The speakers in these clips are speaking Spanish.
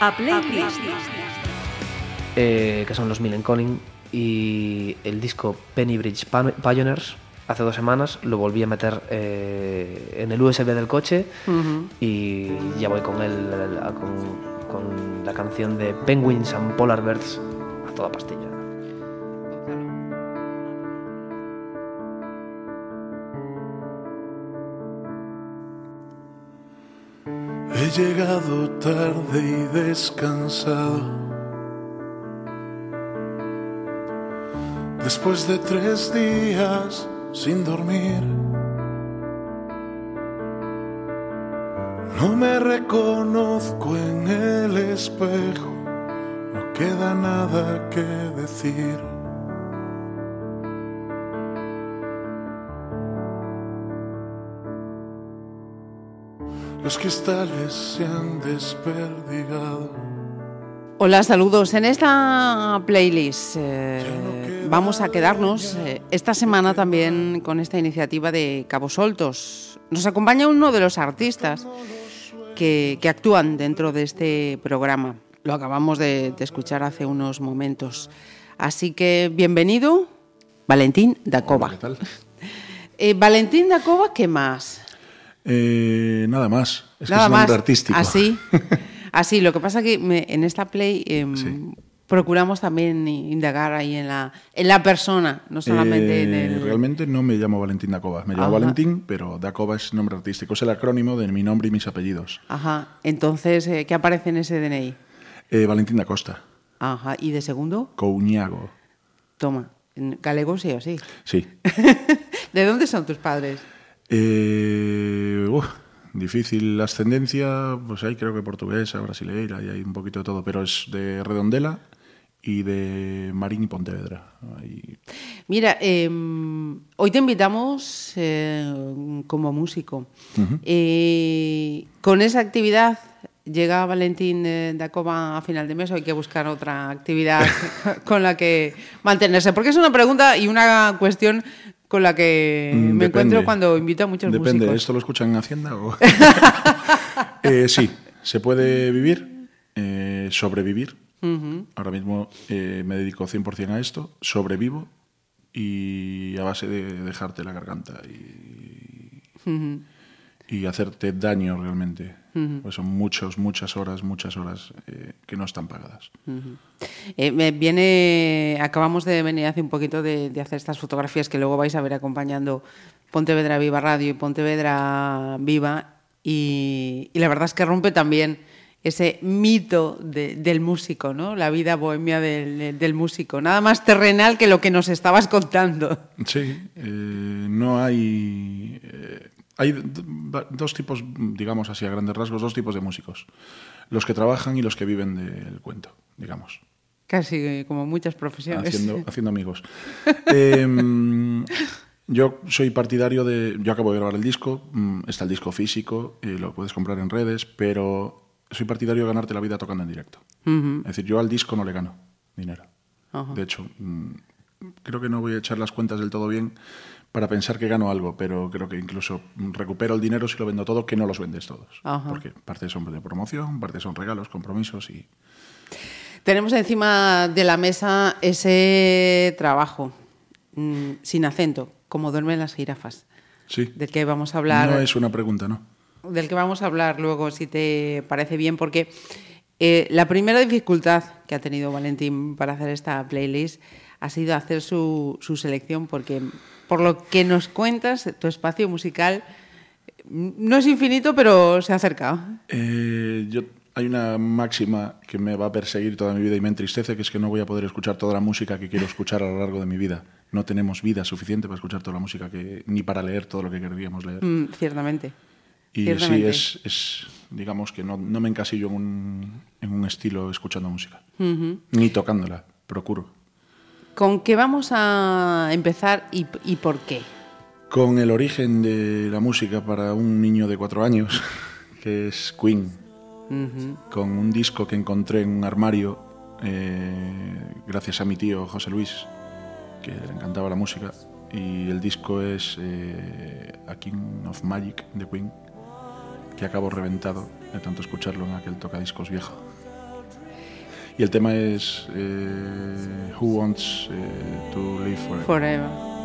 A Playlist. eh, que son los Millen Conning, y el disco Penny Bridge Pioneers. Hace dos semanas lo volví a meter eh, en el USB del coche y ya voy con, el, el- con, con la canción de Penguins and Polar Bears a toda pastilla. He llegado tarde y descansado. Después de tres días sin dormir. No me reconozco en el espejo. No queda nada que decir. Los cristales se han desperdigado. Hola, saludos. En esta playlist eh, vamos a quedarnos eh, esta semana también con esta iniciativa de Cabos Soltos. Nos acompaña uno de los artistas que, que actúan dentro de este programa. Lo acabamos de, de escuchar hace unos momentos. Así que bienvenido, Valentín Dacova. ¿Qué tal? Eh, Valentín Dacova, ¿qué más? Eh, nada más. Es Nada que es nombre más. artístico. Así. Así. Lo que pasa que me- en esta play em, Sí. procuramos también indagar ahí en la, en la persona, no solamente en Eh, el. Realmente no me llamo Valentín Dacova. Me llamo Ajá. Valentín, pero Dacova es nombre artístico. Es el acrónimo de mi nombre y mis apellidos. Ajá. Entonces, eh, ¿qué aparece en ese DNI? Eh, Valentín da Costa. Ajá. ¿Y de segundo? Couñago. Toma. en Galego sí o sí. Sí. ¿De dónde son tus padres? Eh, uf, difícil ascendencia. Pues hay creo que portuguesa, brasileira y hay un poquito de todo. Pero es de Redondela y de Marín y Pontevedra. Ahí- Mira, em, hoy te invitamos eh, como músico. Eh, con esa actividad llega Valentín eh, Dacova a final de mes o hay que buscar otra actividad con la que mantenerse. Porque es una pregunta y una cuestión con la que Mm, me depende. encuentro cuando invito a muchos Depende, músicos. ¿esto lo escuchan en Hacienda o...? Eh, sí, se puede vivir, eh, sobrevivir. Ahora mismo eh, me dedico 100% a esto, sobrevivo y a base de dejarte la garganta y, y hacerte daño realmente. Pues son muchos, muchas horas, muchas horas eh, que no están pagadas. Eh, me viene, acabamos de venir hace un poquito de, de hacer estas fotografías que luego vais a ver acompañando Pontevedra Viva Radio y Pontevedra Viva y, y la verdad es que rompe también ese mito de- del músico, ¿no? La vida bohemia del, del músico, nada más terrenal que lo que nos estabas contando. Sí, eh, no hay... eh, hay dos tipos, digamos así a grandes rasgos, dos tipos de músicos. Los que trabajan y los que viven del cuento, digamos. Casi eh, como muchas profesiones. Haciendo, haciendo amigos. Em, yo soy partidario de... Yo acabo de grabar el disco, mm, está el disco físico, eh, lo puedes comprar en redes, pero soy partidario de ganarte la vida tocando en directo. Es decir, yo al disco no le gano dinero. De hecho, mm, creo que no voy a echar las cuentas del todo bien para pensar que gano algo, pero creo que incluso recupero el dinero si lo vendo todo, que no los vendes todos. Ajá. Porque parte son de promoción, parte son regalos, compromisos y... Tenemos encima de la mesa ese trabajo mm, sin acento, como duermen las jirafas, Sí. del que vamos a hablar. No es una pregunta, ¿no? del que vamos a hablar luego, si te parece bien, porque eh, la primera dificultad que ha tenido Valentín para hacer esta playlist ha sido hacer su, su selección, porque por lo que nos cuentas, tu espacio musical no es infinito, pero se ha acercado. Eh, yo, hay una máxima que me va a perseguir toda mi vida y me entristece, que es que no voy a poder escuchar toda la música que quiero escuchar a lo largo de mi vida. No tenemos vida suficiente para escuchar toda la música que ni para leer todo lo que querríamos leer. Mm, ciertamente. Y sí, ciertamente. es, es, digamos que no, no me encasillo en un, en un estilo escuchando música, ni tocándola, procuro. ¿Con qué vamos a empezar y, y por qué? Con el origen de la música para un niño de cuatro años, que es Queen, con un disco que encontré en un armario eh, gracias a mi tío José Luis, que le encantaba la música, y el disco es eh, A King of Magic de Queen, que acabo reventado de tanto escucharlo en aquel tocadiscos viejo. Y el tema es eh, Who Wants eh, to Live Forever. Forever.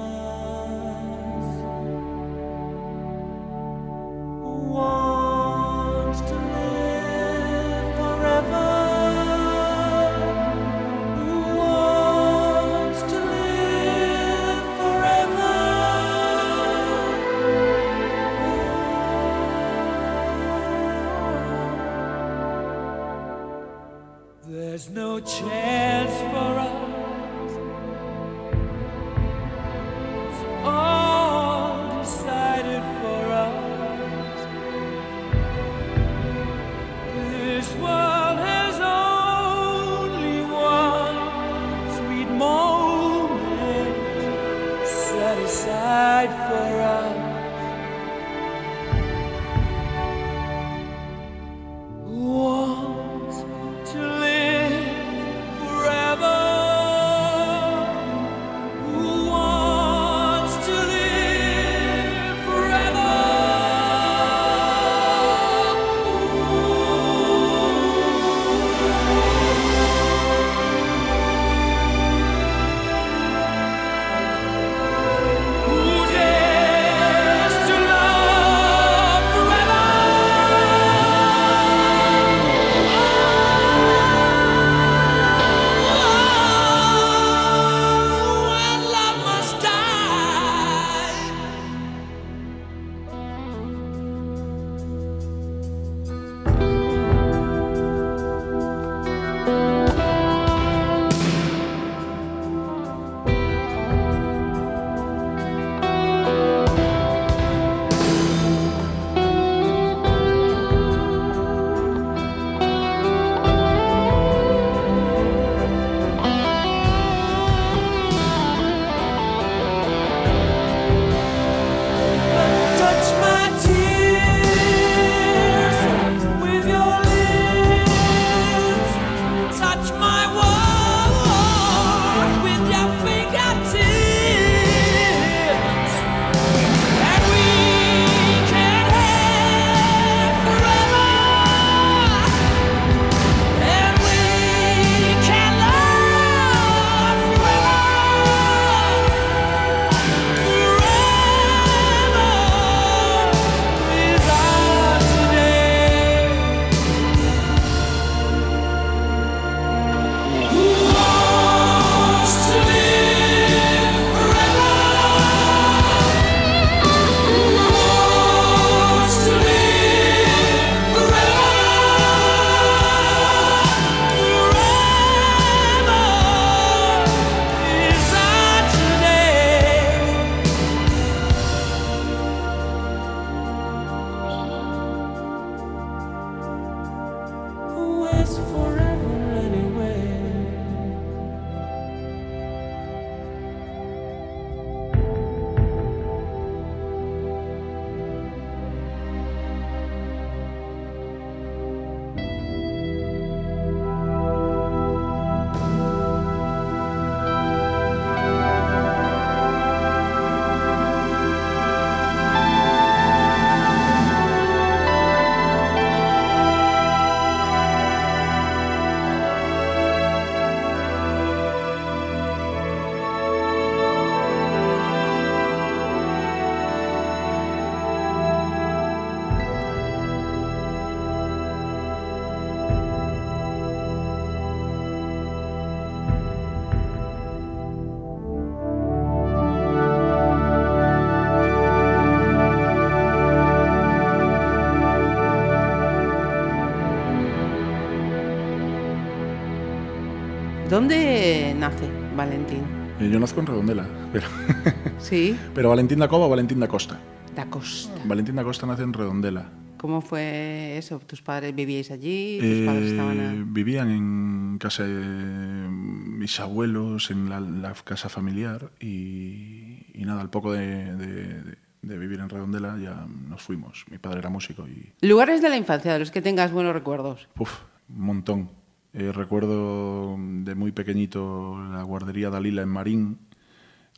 Yo nazco en Redondela, pero, Sí, pero Valentín da Cova o Valentín da Costa. da Costa. Valentín da Costa nace en Redondela. ¿Cómo fue eso? ¿Tus padres vivíais allí? ¿Tus padres Eh, estaban a- Vivían en casa de mis abuelos, en la, la casa familiar y, y nada, al poco de, de- de vivir en Redondela ya nos fuimos. Mi padre era músico y Lugares de la infancia de los que tengas buenos recuerdos. uf, un montón. Eh, recuerdo de muy pequeñito la guardería Dalila en Marín.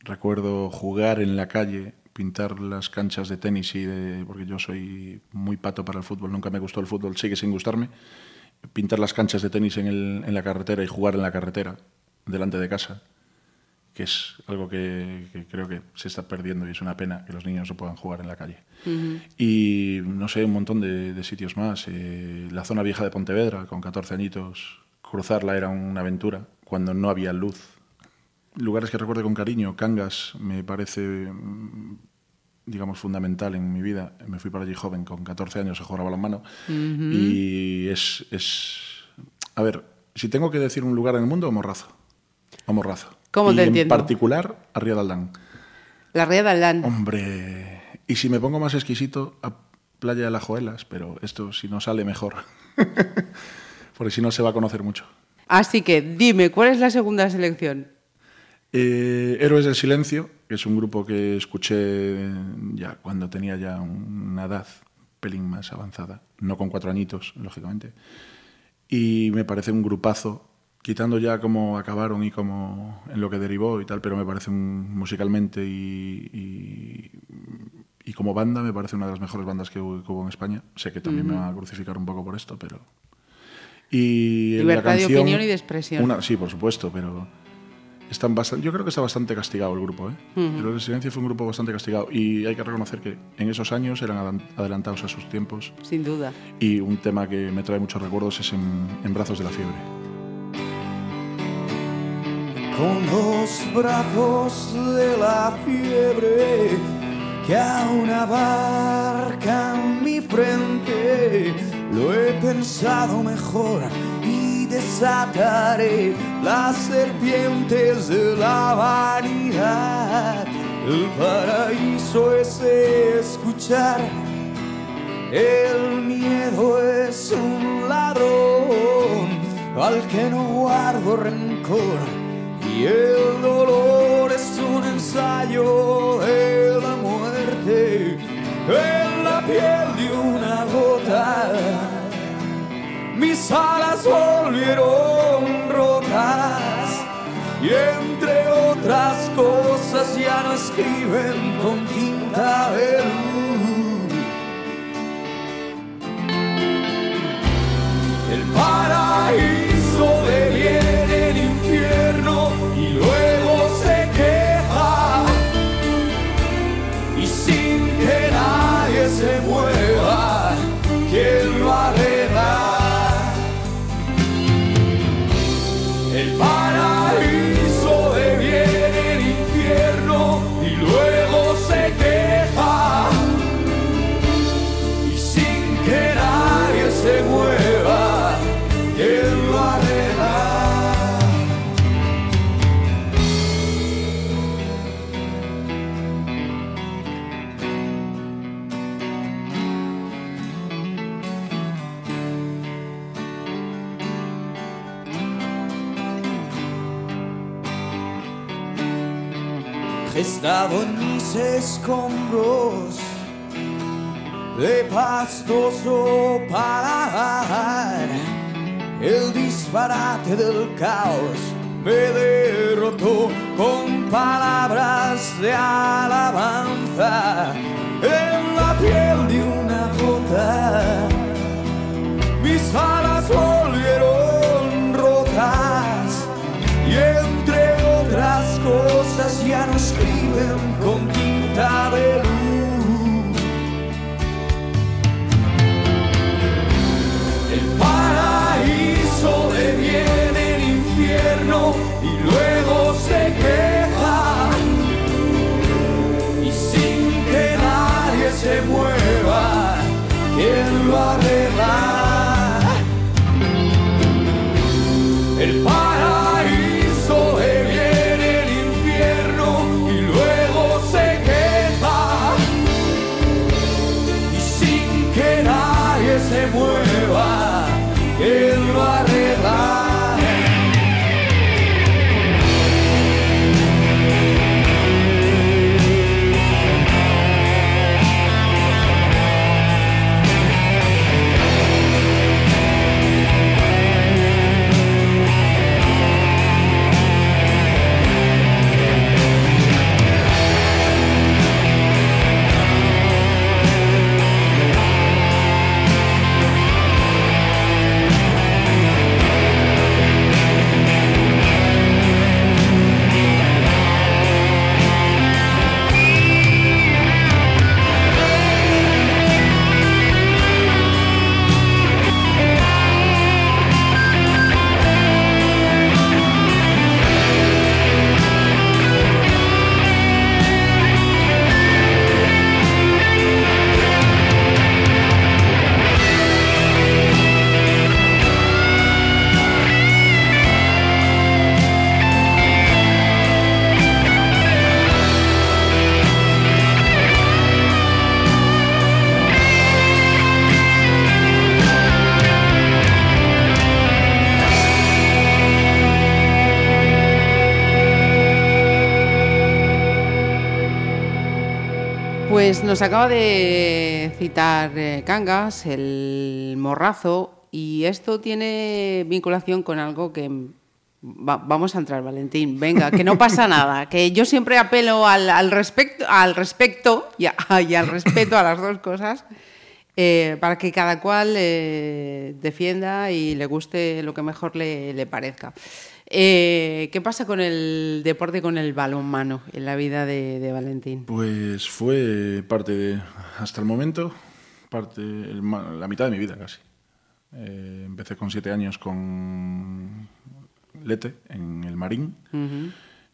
Recuerdo jugar en la calle, pintar las canchas de tenis y de, porque yo soy muy pato para el fútbol, nunca me gustó el fútbol, sigue sin gustarme. pintar las canchas de tenis en, el- en la carretera y jugar en la carretera, delante de casa, que es algo que, que creo que se está perdiendo y es una pena que los niños no puedan jugar en la calle. Y no sé, un montón de, de sitios más. Eh, la zona vieja de Pontevedra, con 14 añitos, cruzarla era una aventura cuando no había luz. Lugares que recuerdo con cariño, Cangas me parece, mm, digamos, fundamental en mi vida. Me fui para allí joven, con 14 años, a jugar a balonmano. Y es, es... A ver, si tengo que decir un lugar en el mundo, Morrazo. A Morrazo. ¿Cómo y te en entiendo? particular, a Ría de Aldán. La Ría de Aldán. Hombre, y si me pongo más exquisito, a Playa de las Joelas, pero esto si no sale mejor. Porque si no se va a conocer mucho. Así que dime, ¿cuál es la segunda selección? Eh, Héroes del Silencio, que es un grupo que escuché ya cuando tenía ya una edad un pelín más avanzada, no con cuatro añitos, lógicamente. Y me parece un grupazo, quitando ya cómo acabaron y cómo en lo que derivó y tal, pero me parece un- musicalmente y, y, y como banda me parece una de las mejores bandas que hubo, en España. Sé que también me van a crucificar un poco por esto, pero... Y la Libertad de opinión y de expresión. una- sí, por supuesto, pero están bastante, yo creo que está bastante castigado el grupo. ¿eh? Héroes del Silencio fue un grupo bastante castigado y hay que reconocer que en esos años eran adelantados a sus tiempos Sin duda. y un tema que me trae muchos recuerdos es en, en Brazos de la Fiebre. Con los brazos de la fiebre que aún abarcan mi frente. Lo he pensado mejor y desataré las serpientes de la vanidad. El paraíso es escuchar. El miedo es un ladrón al que no guardo rencor. Y el dolor es un ensayo de la muerte en la piel de una gota. Mis alas volvieron rotas y entre otras cosas ya no escriben con tinta de luz. El Gestado en mis escombros de pastoso paladar. El disparate del caos me derrotó con palabras de alabanza en la piel de una gota. Mis Pues nos acaba de citar eh, Cangas, el morrazo, y esto tiene vinculación con algo que va- vamos a entrar, Valentín. Venga, que no pasa nada. Que yo siempre apelo al, al respecto, al respecto y, a- y al respeto a las dos cosas. eh, para que cada cual eh, defienda y le guste lo que mejor le, le parezca. Eh, ¿Qué pasa con el deporte, con el balonmano en la vida de, de Valentín? Pues fue parte de, hasta el momento, parte, el la mitad de mi vida casi. Eh, empecé con siete años con Lete en el Marín.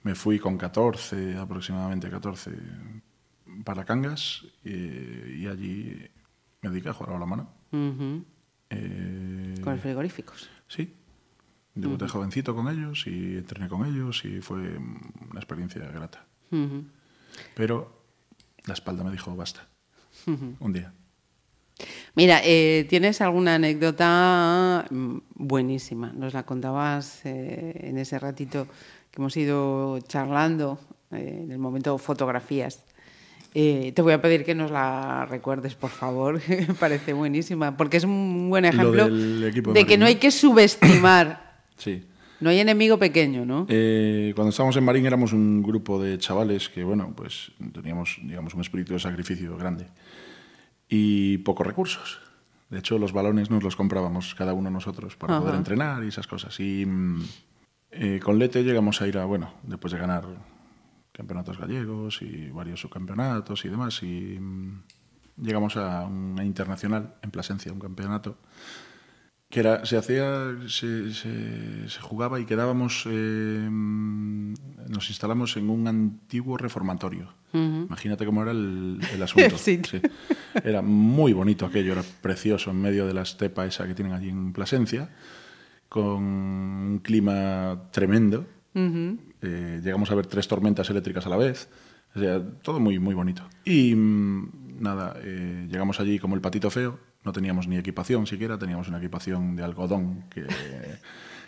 Me fui con 14, aproximadamente 14, para Cangas y, y allí me dediqué a jugar a la mano. Ujú. Eh, Con los frigoríficos. Sí. Debuté jovencito con ellos y entrené con ellos y fue una experiencia grata. Ujú. Pero la espalda me dijo basta. Un día. Mira, eh, ¿tienes alguna anécdota mm, buenísima? Nos la contabas eh, en ese ratito que hemos ido charlando, eh, en el momento fotografías. Eh, te voy a pedir que nos la recuerdes, por favor. Me parece buenísima, porque es un buen ejemplo de que ¿no? hay que subestimar. Sí. No hay enemigo pequeño, ¿no? Eh, cuando estábamos en Marín éramos un grupo de chavales que, bueno, pues teníamos, digamos, un espíritu de sacrificio grande y pocos recursos. De hecho, los balones nos los comprábamos cada uno nosotros para poder entrenar y esas cosas. Y mm, eh, con Lete llegamos a ir a, bueno, después de ganar campeonatos gallegos y varios subcampeonatos y demás, y mm, llegamos a una internacional en Plasencia, un campeonato que era, se hacía, se, se- se jugaba y quedábamos, eh, nos instalamos en un antiguo reformatorio. Imagínate cómo era el, el asunto. Sí. Era muy bonito aquello, era precioso en medio de la estepa esa que tienen allí en Plasencia, con un clima tremendo. Eh, llegamos a ver tres tormentas eléctricas a la vez. O sea, todo muy, muy bonito. Y mm, nada, eh, llegamos allí como el patito feo. No teníamos ni equipación siquiera, teníamos una equipación de algodón que,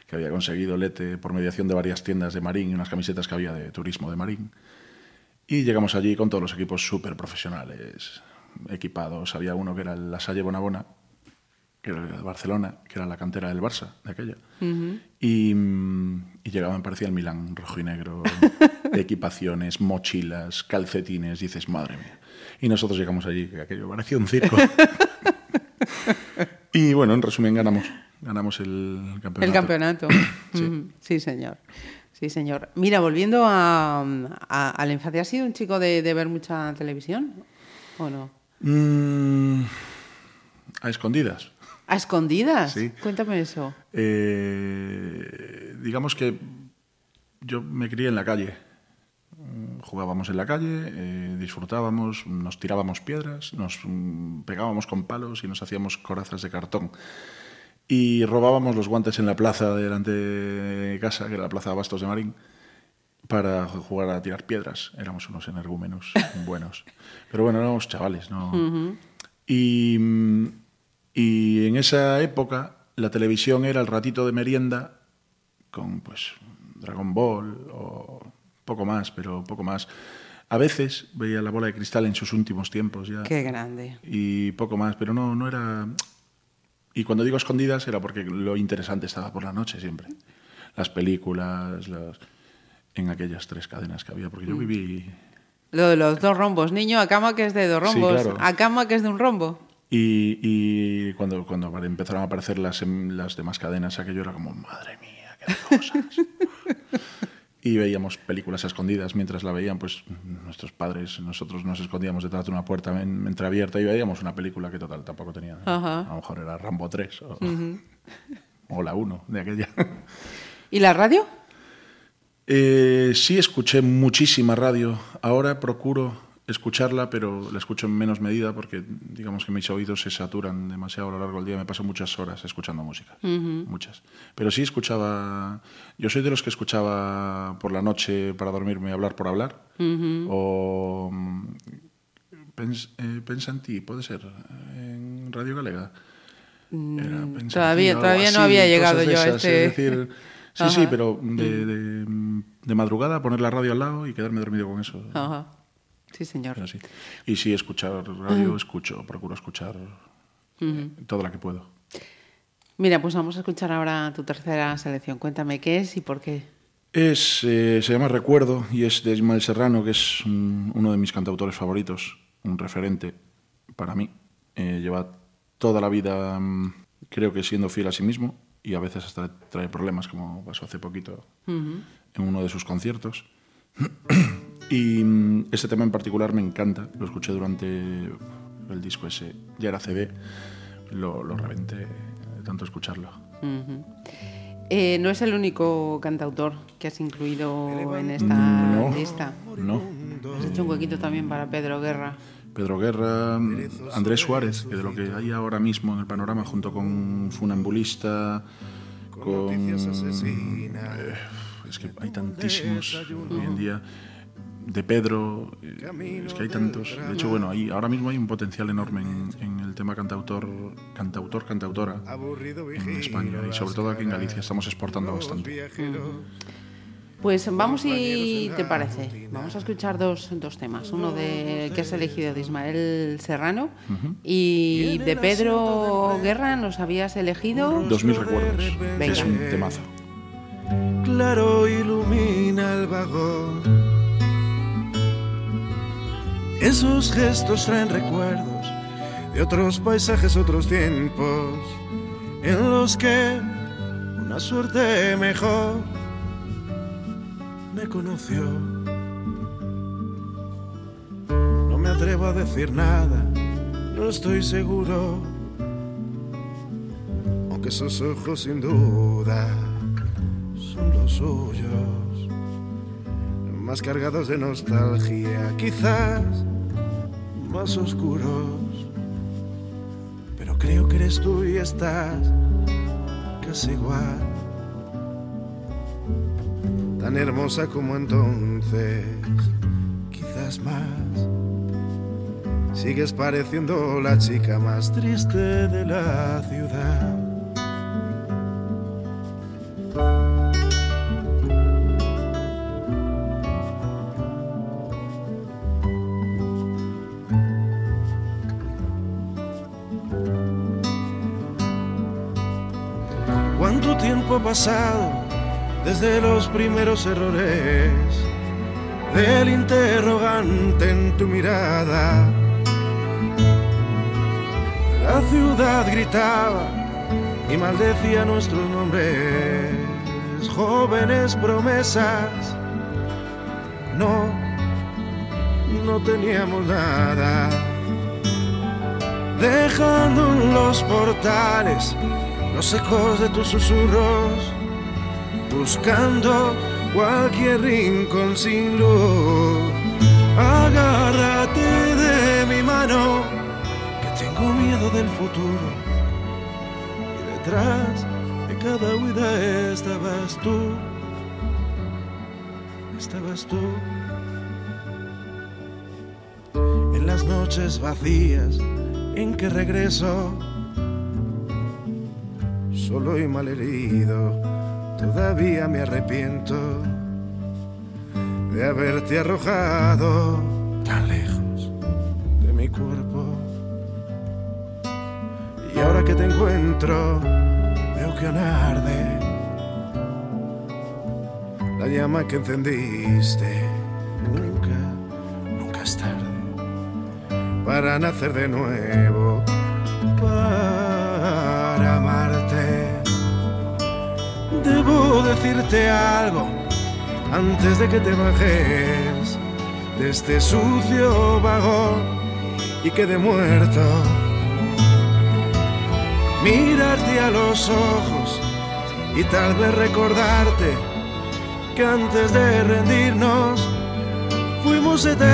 que había conseguido Lete por mediación de varias tiendas de Marín y unas camisetas que había de turismo de Marín. Y llegamos allí con todos los equipos súper profesionales, equipados. Había uno que era el La Salle Bonabona, que era de Barcelona, que era la cantera del Barça de aquella. y, y llegaba, me parecía el Milán, rojo y negro, equipaciones, mochilas, calcetines. Dices, madre mía. Y nosotros llegamos allí, que aquello parecía un circo. y bueno, en resumen, ganamos. Ganamos el campeonato. El campeonato. Sí. Ujú. sí, señor. Sí, señor. Mira, volviendo a, a, a la infancia, ¿has sido un chico de, de ver mucha televisión o no? Mm, a escondidas. ¿A escondidas? Sí. Cuéntame eso. Eh, digamos que yo me crié en la calle. Mm, Jugábamos en la calle, eh, disfrutábamos, nos tirábamos piedras, nos mm, pegábamos con palos y nos hacíamos corazas de cartón. Y robábamos los guantes en la plaza delante de casa, que era la plaza de Bastos de Marín, para jugar a tirar piedras. Éramos unos energúmenos buenos. Pero bueno, éramos chavales, ¿no? Y, mm, y en esa época la televisión era el ratito de merienda con pues Dragon Ball o poco más, pero poco más. A veces veía la bola de cristal en sus últimos tiempos ya. Qué grande. Y poco más, pero no, no era... Y cuando digo escondidas era porque lo interesante estaba por la noche siempre. Las películas, las... en aquellas tres cadenas que había, porque Mm. yo viví... Lo de los dos rombos. Niño, a cama que es de dos Sí, rombos. claro. A cama que es de un rombo. Y, y cuando, cuando empezaron a aparecer las, las demás cadenas, aquello era como, madre mía, qué cosas. y veíamos películas a escondidas mientras la veían, pues nuestros padres, nosotros nos escondíamos detrás de una puerta en- entreabierta y veíamos una película que total tampoco tenía. Ajá. A lo mejor era Rambo 3 o, o la 1 de aquella. ¿Y la radio? Eh, sí escuché muchísima radio. Ahora procuro escucharla, pero la escucho en menos medida porque digamos que mis oídos se saturan demasiado a lo largo del día. Me paso muchas horas escuchando música, muchas. Pero sí escuchaba. Yo soy de los que escuchaba por la noche para dormirme hablar por hablar. O mm, pens- eh, Pensa en ti, puede ser, en Radio Galega. Era Mm, todavía- algo todavía no había llegado yo a este- Es decir, sí, Ajá. sí, pero de, de- de madrugada poner la radio al lado y quedarme dormido con eso. Ajá. Sí, señor. Así. Y sí, escuchar radio, escucho, procuro escuchar toda la que puedo. Mira, pues vamos a escuchar ahora tu tercera selección. Cuéntame qué es y por qué. Es, eh, se llama Recuerdo y es de Ismael Serrano, que es un- uno de mis cantautores favoritos, un referente para mí. Eh, lleva toda la vida, mm, creo que siendo fiel a sí mismo y a veces hasta trae problemas, como pasó hace poquito en uno de sus conciertos. y mm, ese tema en particular me encanta, lo escuché durante el disco ese, ya era CD, lo, lo reventé de tanto escucharlo. Eh, no es el único cantautor que has incluido en esta No. lista. No, Has hecho un huequito también para Pedro Guerra. Pedro Guerra, Andrés Suárez, que de lo que hay ahora mismo en el panorama, junto con Funambulista, con... eh, es que hay tantísimos hoy en día. De Pedro, eh, es que hay tantos. De hecho, bueno, hay, ahora mismo hay un potencial enorme en, en el tema cantautor, cantautor, cantautora en España y sobre todo aquí en Galicia estamos exportando bastante. Pues vamos y te parece. Vamos a escuchar dos, dos temas. Uno de que has elegido de Ismael Serrano y de Pedro Guerra nos habías elegido. Dos mil recuerdos, que Venga. es un temazo. claro ilumina el vagón. Esos gestos traen recuerdos de otros paisajes, otros tiempos, en los que una suerte mejor me conoció. No me atrevo a decir nada, no estoy seguro, aunque esos ojos sin duda son los suyos, más cargados de nostalgia, quizás más oscuros. Pero creo que eres tú y estás casi igual, tan hermosa como entonces, quizás más. Sigues pareciendo la chica más triste de la ciudad. Pasado desde los primeros errores del interrogante en tu mirada? La ciudad gritaba y maldecía nuestros nombres, jóvenes promesas. No, no teníamos nada. Dejando en los portales los ecos de tus susurros, buscando cualquier rincón sin luz. Agárrate de mi mano, que tengo miedo del futuro. Y detrás de cada huida estabas tú, estabas tú. En las noches vacías en que regreso solo y malherido, todavía me arrepiento de haberte arrojado tan lejos de mi cuerpo. Y ahora que te encuentro, veo que arde la llama que encendiste. Nunca, nunca es tarde para nacer de nuevo, para Debo decirte algo antes de que te bajes de este sucio vagón y quede muerto. Mirarte a los ojos y tal vez recordarte que antes de rendirnos fuimos eternos.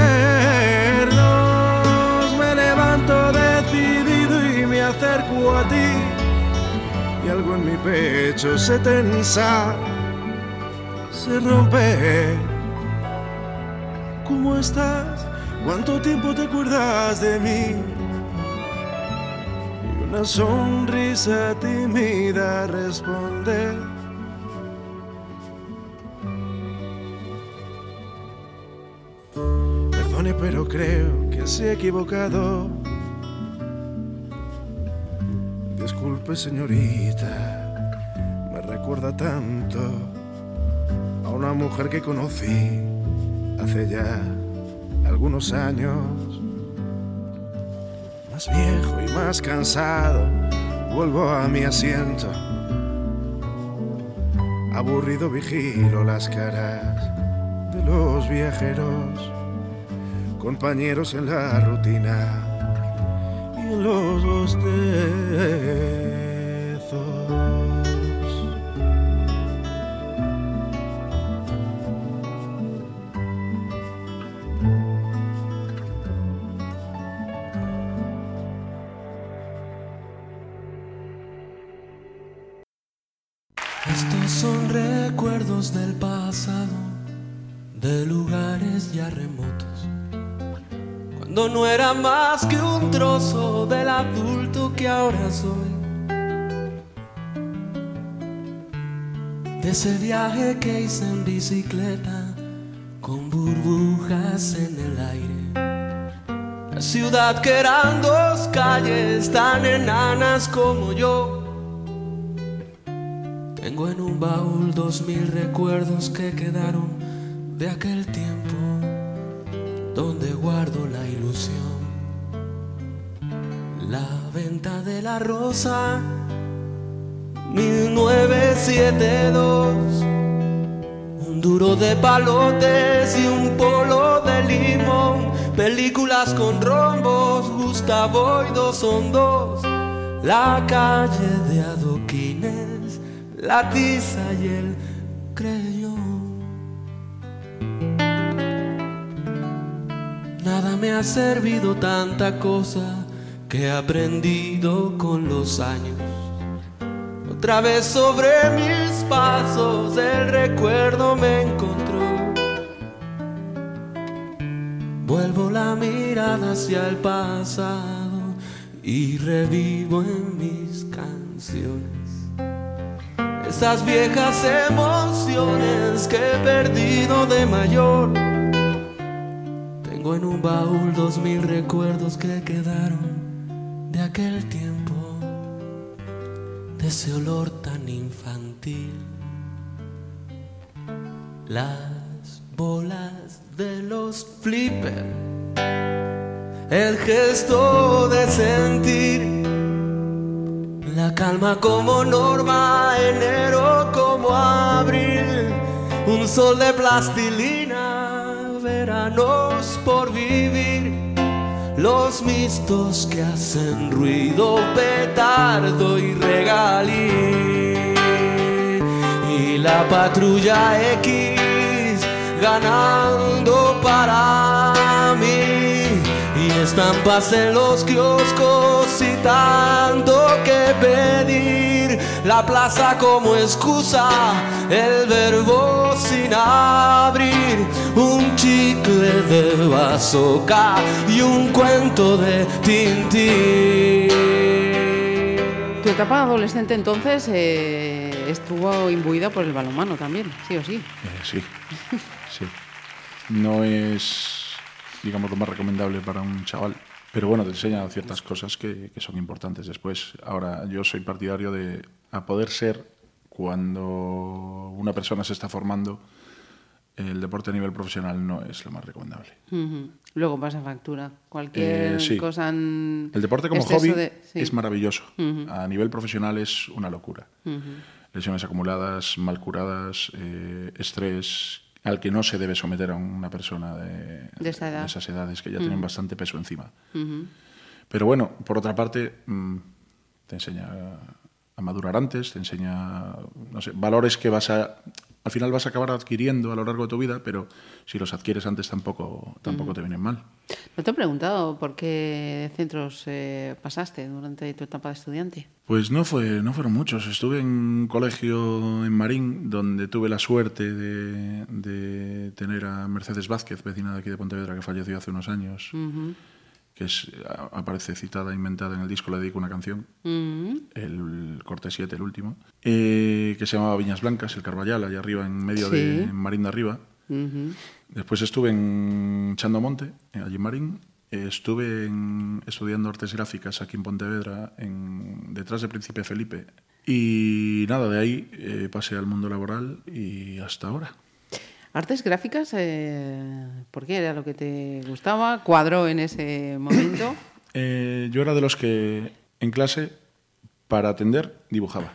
Me levanto decidido y me acerco a ti algo en mi pecho se tensa, se rompe. ¿Cómo estás? ¿Cuánto tiempo te acuerdas de mí? Y una sonrisa tímida responde. Perdone pero creo que se ha equivocado. Disculpe, señorita, me recuerda tanto a una mujer que conocí hace ya algunos años. Más viejo y más cansado, vuelvo a mi asiento. Aburrido vigilo las caras de los viajeros, compañeros en la rutina los bostezos. Ese viaje que hice en bicicleta, con burbujas en el aire. La ciudad que eran dos calles tan enanas como yo. Tengo en un baúl dos mil recuerdos que quedaron de aquel tiempo donde guardo la ilusión. La venta de la rosa 1972. Un duro de palotes y un polo de limón. Películas con rombos, Gustavo y dos son dos. La calle de adoquines, la tiza y el creyón. Nada me ha servido tanta cosa que he aprendido con los años. Otra vez sobre mis pasos el recuerdo me encontró. Vuelvo la mirada hacia el pasado y revivo en mis canciones esas viejas emociones que he perdido de mayor. Tengo en un baúl dos mil recuerdos que quedaron de aquel tiempo, ese olor tan infantil. Las bolas de los flippers, el gesto de sentir la calma como norma, enero como abril, un sol de plastilina, veranos por vivir, los mistos que hacen ruido, petardo y regalí, y la patrulla X ganando para mí. Y estampas en los kioscos y tanto que pedir. La plaza como excusa, el verbo sin abrir. Un chicle de bazooka y un cuento de Tintín. Tu etapa adolescente entonces eh, estuvo imbuida por el balonmano también, sí o sí. Eh, sí, sí. No es, digamos, lo más recomendable para un chaval. Pero bueno, te enseña ciertas cosas que, que son importantes después. Ahora, yo soy partidario de, a poder ser, cuando una persona se está formando, el deporte a nivel profesional no es lo más recomendable. Luego pasa factura. Cualquier Eh, sí. cosa en El deporte como hobby de- sí. es maravilloso. A nivel profesional es una locura. Lesiones acumuladas, mal curadas, eh, estrés al que no se debe someter a una persona de, De esa edad. esas edades que ya tienen bastante peso encima. Pero bueno, por otra parte, mm, te enseña a madurar antes, te enseña, no sé, valores que vas a, al final vas a acabar adquiriendo a lo largo de tu vida, pero si los adquieres antes tampoco, tampoco te vienen mal. No te he preguntado por qué centros eh, pasaste durante tu etapa de estudiante. Pues no, fue, no fueron muchos. Estuve en un colegio en Marín donde tuve la suerte de, de tener a Mercedes Vázquez, vecina de aquí de Pontevedra, que falleció hace unos años, que es, aparece citada, inventada en el disco, le dedico una canción, el corte 7, el último, eh, que se llamaba Viñas Blancas, el Carballal, allá arriba, en medio de Sí. Marín de Arriba. Después estuve en Chandomonte, en Allimarín. Estuve en- estudiando artes gráficas aquí en Pontevedra, en, detrás de Príncipe Felipe. Y nada, de ahí eh, pasé al mundo laboral y hasta ahora. Artes gráficas, eh, ¿por qué era lo que te gustaba? ¿Cuadró en ese momento? Eh, yo era de los que en clase, para atender, dibujaba.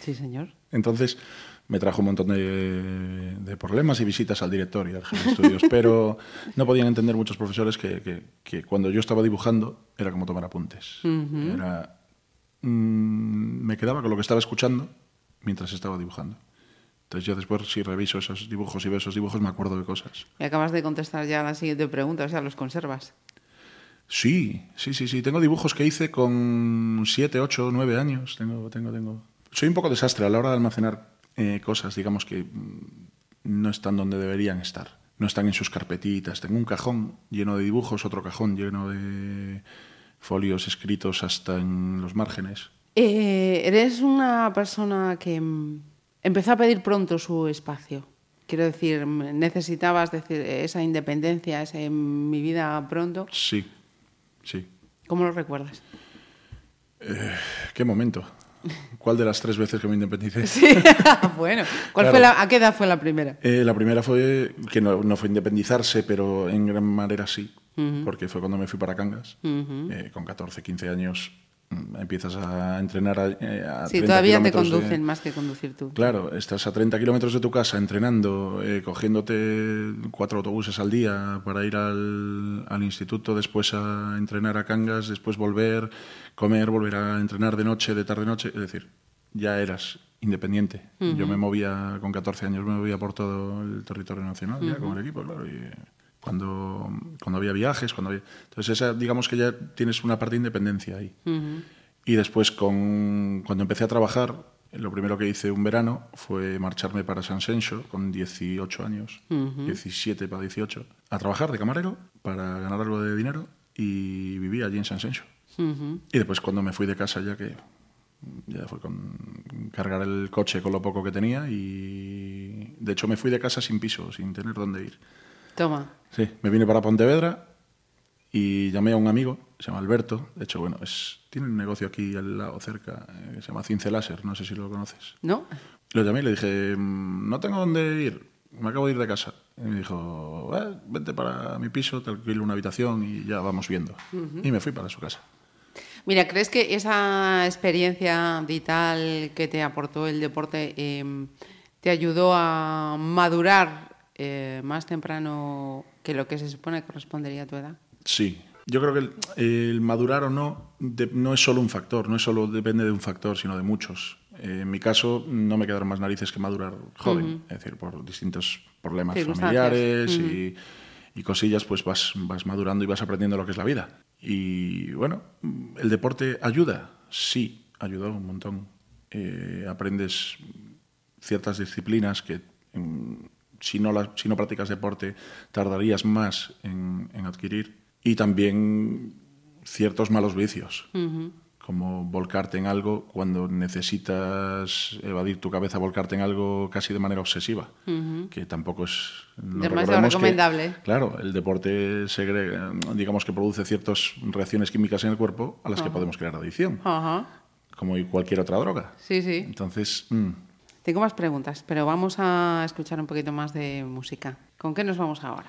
Sí, señor. Entonces me trajo un montón de, de problemas y visitas al director y al jefe de estudios, pero no podían entender muchos profesores que, que- que cuando yo estaba dibujando era como tomar apuntes. Era, mm, me quedaba con lo que estaba escuchando mientras estaba dibujando. Entonces yo después si reviso esos dibujos y veo esos dibujos me acuerdo de cosas. Me acabas de contestar ya la siguiente pregunta, o sea, los conservas. Sí, sí, sí, sí. Tengo dibujos que hice con 7, 8, 9 años. Tengo, tengo, tengo. Soy un poco desastre a la hora de almacenar eh, cosas, digamos que mm, no están donde deberían estar. No están en sus carpetitas. Tengo un cajón lleno de dibujos, otro cajón lleno de folios escritos hasta en los márgenes. Eh, eres una persona que mm, empezó a pedir pronto su espacio. Quiero decir, necesitabas decir esa independencia, ese mi vida pronto. Sí, sí. ¿Cómo lo recuerdas? ¿Qué momento? ¿Cuál de las tres veces que me independicé? bueno, ¿cuál Claro. fue la, ¿a qué edad fue la primera? Eh, la primera fue que no, no fue independizarse, pero en gran manera sí, porque fue cuando me fui para Cangas. Eh, con 14, 15 años empiezas a entrenar a, eh, a Sí, 30 todavía te de- conducen más que conducir tú. Claro, estás a 30 kilómetros de tu casa entrenando, eh, cogiéndote cuatro autobuses al día para ir al, al instituto, después a entrenar a Cangas, después volver, comer, volver a entrenar de noche, de tarde-noche. Es decir, ya eras independiente. Yo me movía con 14 años, me movía por todo el territorio nacional, ya con el equipo, claro. Y eh, cuando, cuando había viajes, cuando había... Entonces, esa, digamos que ya tienes una parte de independencia ahí. Y después, con, cuando empecé a trabajar, lo primero que hice un verano fue marcharme para San Sencho con 18 años, 17 para 18, a trabajar de camarero para ganar algo de dinero y vivía allí en San Sencho. Y después cuando me fui de casa ya que ya fue con cargar el coche con lo poco que tenía y de hecho me fui de casa sin piso, sin tener dónde ir. Toma. Sí, me vine para Pontevedra y llamé a un amigo, se llama Alberto. De hecho, bueno, es, tiene un negocio aquí al lado, cerca, eh, que se llama Cince Láser, no sé si lo conoces. ¿No? Lo llamé y le dije, "Mm, no tengo dónde ir, me acabo de ir de casa. Y me dijo, "Eh, vente para mi piso, te alquilo una habitación y ya vamos viendo. Y me fui para su casa. Mira, ¿crees que esa experiencia vital que te aportó el deporte eh, te ayudó a madurar eh, más temprano que lo que se supone que correspondería a tu edad? Sí. Yo creo que el, el madurar o no de- no es solo un factor, no es solo depende de un factor, sino de muchos. Eh, en mi caso, no me quedaron más narices que madurar joven, es decir, por distintos problemas familiares y, y cosillas, pues vas, vas madurando y vas aprendiendo lo que es la vida. Y bueno, ¿el deporte ayuda? Sí, ayudó un montón. Eh, aprendes ciertas disciplinas que si, no las- si no practicas deporte tardarías más en, en adquirir y también ciertos malos vicios, como volcarte en algo cuando necesitas evadir tu cabeza, volcarte en algo casi de manera obsesiva, que tampoco es... no recordemos que, recomendable. claro, el deporte segrega, digamos que produce ciertas reacciones químicas en el cuerpo a las que podemos crear adicción, como cualquier otra droga. Sí, sí. Entonces, mm, Tengo más preguntas, pero vamos a escuchar un poquito más de música. ¿Con qué nos vamos ahora?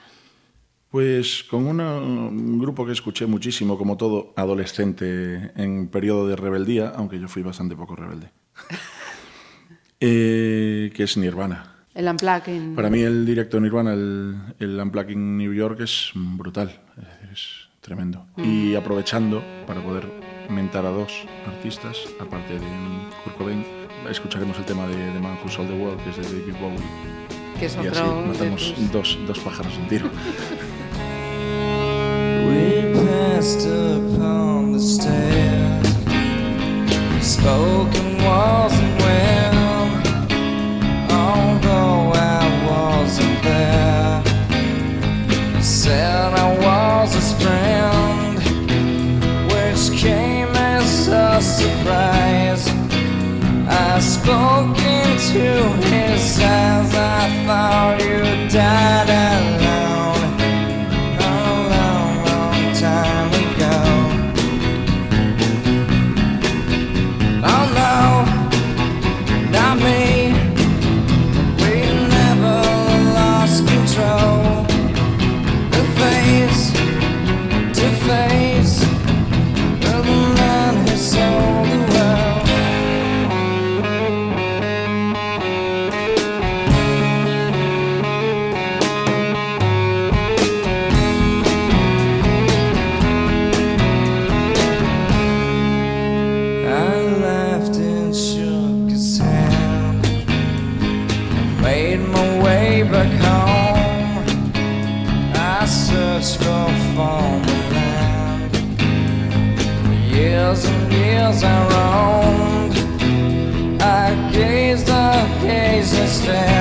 Pues con una- un grupo que escuché muchísimo, como todo adolescente en periodo de rebeldía, aunque yo fui bastante poco rebelde, eh, que es Nirvana. El Unplugging. Para mí el directo de Nirvana, el, el Unplugging New York, es brutal, es tremendo. Y aprovechando para poder mentar a dos artistas, aparte de Kurt Cobain, escucharemos el tema de The Man Who Sold the World, que es de David Bowie. que es Y así otro de matamos tus- dos, dos pájaros de un tiro. We passed upon the stairs, spoken wasn't well, although I wasn't there. Said I was his friend, which came as a surprise. spoke into his eyes. I thought you died alone. Years I. I gazed, I gazed and stared.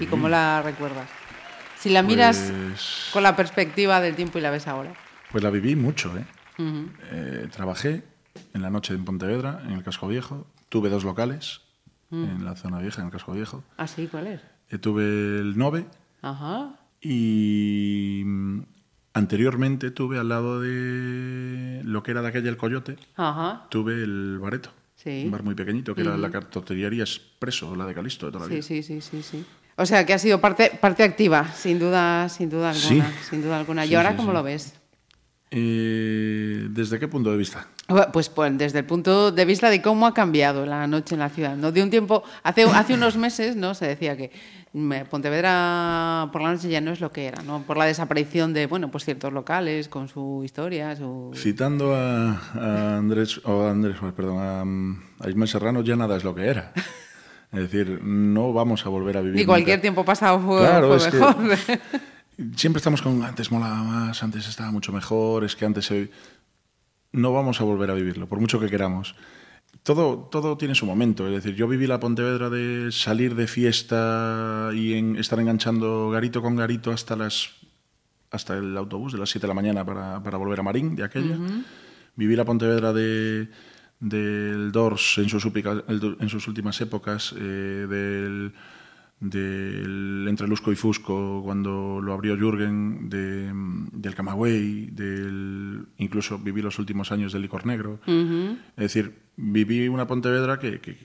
¿Y cómo la recuerdas? Si la miras Pues- con la perspectiva del tiempo y la ves ahora. Pues la viví mucho, ¿eh? Eh, trabajé en la noche en Pontevedra, en el Casco Viejo. Tuve dos locales en la zona vieja, en el Casco Viejo. ¿Ah, sí? ¿Cuál es? Eh, tuve el Nove Ajá. y mm, anteriormente tuve al lado de lo que era de aquella el Coyote, Ajá. tuve el Bareto. Sí. Un bar muy pequeñito, que era la cartotería expreso, la de Calisto de toda la Sí, vida. sí, sí, sí, sí. O sea, que ha sido parte, parte activa, sin duda, sin duda Sí. alguna. Sin duda alguna. ¿Y Sí, ahora sí, cómo lo ves? Eh, ¿Desde qué punto de vista? Pues, pues desde el punto de vista de cómo ha cambiado la noche en la ciudad. ¿no? De un tiempo, hace, hace unos meses no se decía que mm, Pontevedra por la noche ya no es lo que era, ¿no? por la desaparición de bueno, pues ciertos locales con su historia, su... Citando a, a Andrés, o a Andrés, perdón, a, mm, a Ismael Serrano, ya nada es lo que era. Es decir, no vamos a volver a vivir. Ni cualquier nunca. tiempo pasado fue, Claro, fue es que- mejor. Siempre estamos con antes molaba más, antes estaba mucho mejor, es que antes se... no vamos a volver a vivirlo, por mucho que queramos. Todo, todo tiene su momento, es decir, yo viví la Pontevedra de salir de fiesta y en, estar enganchando garito con garito hasta las hasta el autobús de las 7 de la mañana para, para volver a Marín, de aquella. Viví la Pontevedra de, del Dors en sus, en sus últimas épocas, eh, del, del Entre Lusco y Fusco, cuando lo abrió Jürgen, de, del Camagüey, del, incluso viví los últimos años del Licor Negro. Es decir, viví una Pontevedra que, que,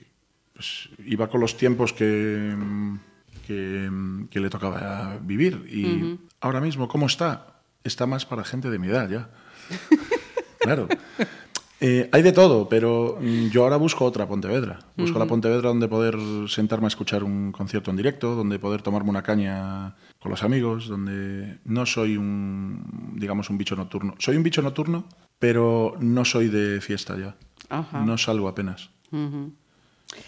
pues, iba con los tiempos que, que, que le tocaba vivir. Y ahora mismo, ¿cómo está? Está más para gente de mi edad ya. claro. Eh, hay de todo, pero mm, yo ahora busco otra Pontevedra. Busco la Pontevedra donde poder sentarme a escuchar un concierto en directo, donde poder tomarme una caña con los amigos, donde no soy un, digamos, un bicho nocturno. Soy un bicho nocturno, pero no soy de fiesta ya. Ajá. No salgo apenas.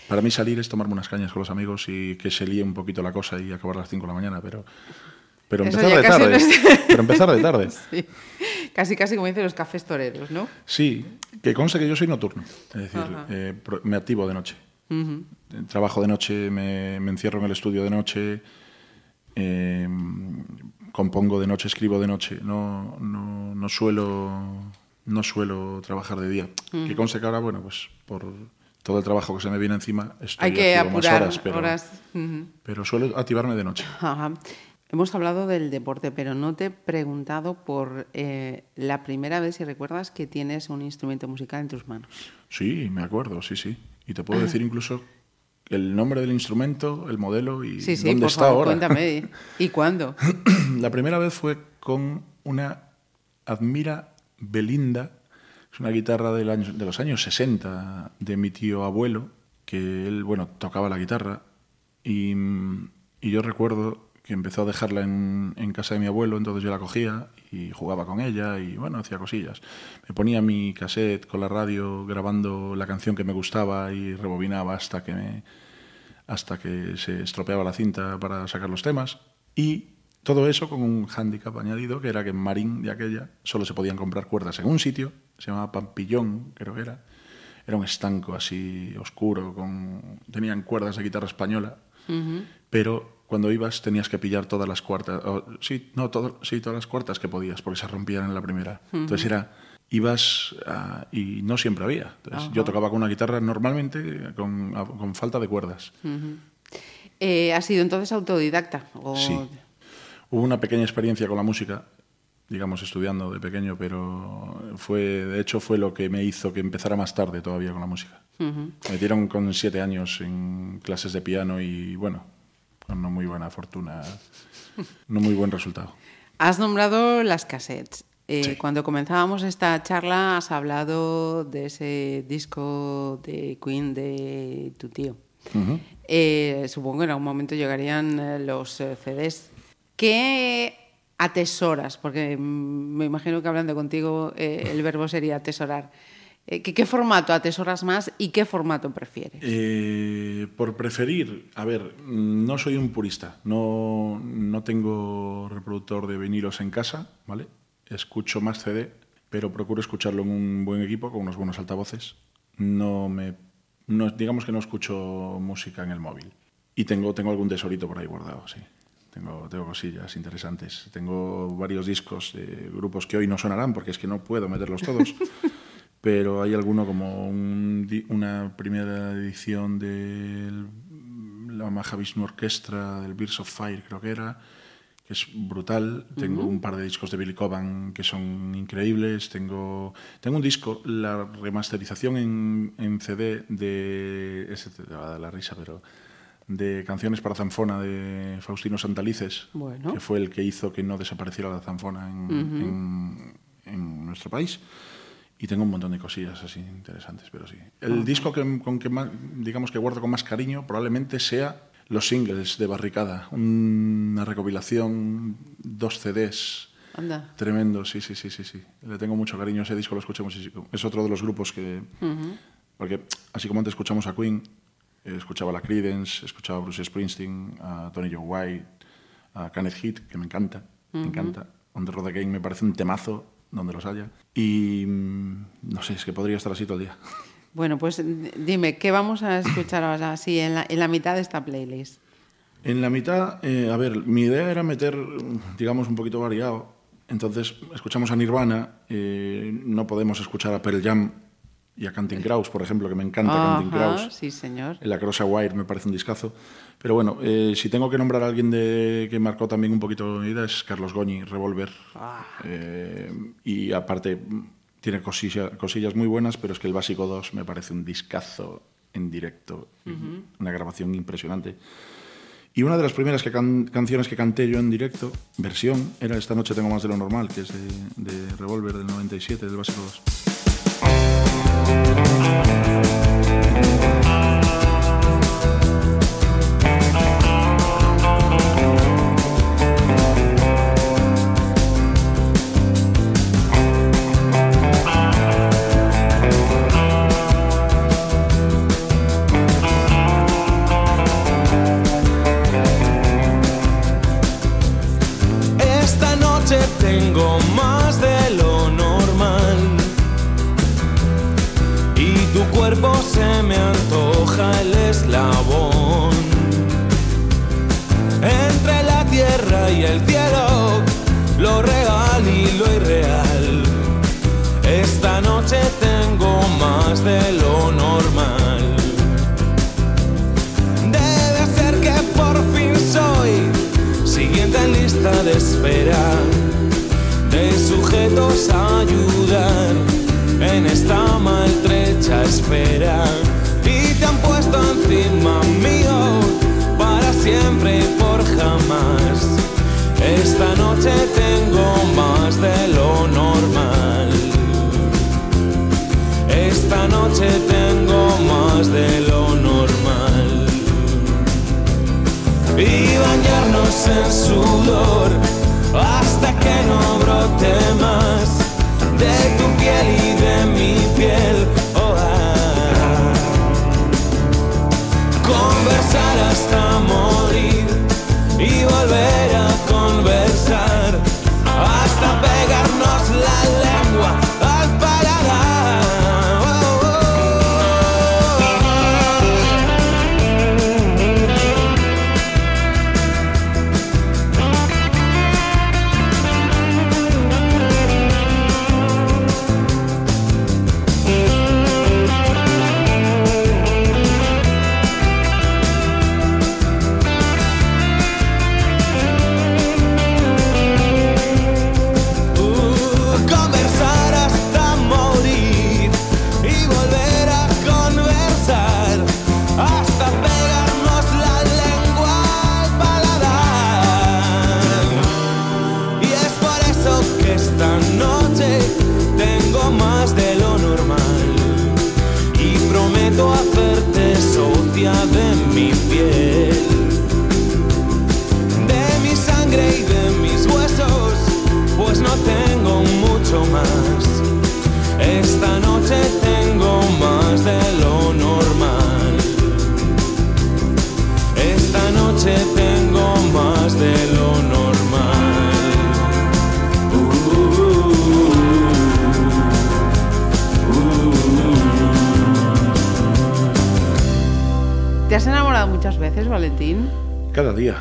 Para mí salir es tomarme unas cañas con los amigos y que se líe un poquito la cosa y acabar a las 5 de la mañana, pero, pero empezar de tarde. no es- Pero empezar de tarde. Sí. Casi, casi como dicen los cafés toreros, ¿no? Sí, que conste que yo soy nocturno, es decir, eh, me activo de noche. Eh, Trabajo de noche, me, me encierro en el estudio de noche, eh, compongo de noche, escribo de noche. No, no, no suelo no suelo trabajar de día. Que conste que ahora, bueno, pues por todo el trabajo que se me viene encima, estoy Hay que más horas, pero, horas. Pero suelo activarme de noche. Ajá. Hemos hablado del deporte, pero no te he preguntado por eh, la primera vez, si recuerdas, que tienes un instrumento musical en tus manos. Sí, me acuerdo, sí, sí. Y te puedo decir incluso el nombre del instrumento, el modelo y Sí, sí, dónde por está favor, ahora. cuéntame. ¿Y cuándo? La primera vez fue con una Admira Belinda, es una guitarra del año- de los años 60 de mi tío abuelo, que él, bueno, tocaba la guitarra y, y yo recuerdo que empezó a dejarla en, en casa de mi abuelo, entonces yo la cogía y jugaba con ella y bueno, hacía cosillas. Me ponía mi cassette con la radio grabando la canción que me gustaba y rebobinaba hasta que me, hasta que se estropeaba la cinta para sacar los temas. Y todo eso con un hándicap añadido, que era que en Marín de aquella solo se podían comprar cuerdas en un sitio, se llamaba Pampillón, creo que era. Era un estanco así oscuro, con tenían cuerdas de guitarra española, pero cuando ibas tenías que pillar todas las cuartas, o- sí, no, todo- sí, todas las cuartas que podías, porque se rompían en la primera. Entonces era, ibas a- y no siempre había. Entonces, yo tocaba con una guitarra normalmente con, a- con falta de cuerdas. Eh, ¿Has sido entonces autodidacta? O... Sí. Hubo una pequeña experiencia con la música, digamos estudiando de pequeño, pero fue, de hecho fue lo que me hizo que empezara más tarde todavía con la música. Me metieron con siete años en clases de piano y bueno, con no muy buena fortuna, no muy buen resultado. Has nombrado las cassettes. Eh, Sí. Cuando comenzábamos esta charla has hablado de ese disco de Queen de tu tío. Eh, supongo que en algún momento llegarían eh, los eh, CDs. ¿Qué atesoras? Porque mm, me imagino que hablando contigo eh, el verbo sería atesorar. Eh, ¿qué, qué formato atesoras más y qué formato prefieres? Eh, por preferir, a ver, no soy un purista, no, no tengo reproductor de vinilos en casa, ¿vale? Escucho más CD, pero procuro escucharlo en un buen equipo, con unos buenos altavoces. No me, no, digamos que no escucho música en el móvil. Y tengo, tengo algún tesorito por ahí guardado, sí. Tengo, tengo cosillas interesantes. Tengo varios discos de grupos que hoy no sonarán porque es que no puedo meterlos todos. pero hay alguno como un una primera edición de la Mahavishnu Orquestra del Birds of Fire, creo que era, que es brutal. Tengo un par de discos de Billy Coban que son increíbles. Tengo, tengo un disco, la remasterización en, en CD de. Ese te va a dar la risa, pero. De canciones para zanfona de Faustino Santalices, Bueno. que fue el que hizo que no desapareciera la zanfona en, en- en nuestro país. Y tengo un montón de cosillas así interesantes, pero sí. El disco que, con que más, digamos que guardo con más cariño probablemente sea los singles de Barricada, una recopilación, dos CDs. Anda. Tremendo, sí, sí, sí, sí, sí. Le tengo mucho cariño, ese disco lo escuché muchísimo. Es otro de los grupos que... Porque así como antes escuchamos a Queen, escuchaba a la Creedence, escuchaba a Bruce Springsteen, a Tony Joe White, a Kenneth Heat, que me encanta, me encanta. On the Road Again me parece un temazo, donde los haya. Y mm, no sé, es que podría estar así todo el día. Bueno, pues dime, ¿qué vamos a escuchar ahora así en la, en la mitad de esta playlist? En la mitad, eh, a ver, mi idea era meter, digamos, un poquito variado. Entonces, escuchamos a Nirvana, eh, no podemos escuchar a Pearl Jam y a Canting Crows, por ejemplo, que me encanta Canting Ajá, Crows. sí, señor. La Crossa Wire me parece un discazo. Pero bueno, eh, si tengo que nombrar a alguien de, que marcó también un poquito mi vida es Carlos Goñi, Revolver. Eh, y aparte, tiene cosilla- cosillas muy buenas, pero es que el Básico 2 me parece un discazo en directo, una grabación impresionante. Y una de las primeras que can- canciones que canté yo en directo, versión, era Esta noche tengo más de lo normal, que es de, de Revolver del 97, del Básico 2. Thank you. Sujetos a ayudar en esta maltrecha espera y te han puesto encima mío para siempre y por jamás. Esta noche tengo más de lo normal. Esta noche tengo más de lo normal. Y bañarnos en sudor hasta que no brote más de tu piel y de mi piel. Oh, ah. Conversar hasta morir y volver a conversar hasta pegarnos la de mi piel de mi sangre y de mis huesos, pues no tengo mucho más. Esta noche tengo más de lo ¿Te has enamorado muchas veces, Valentín? Cada día,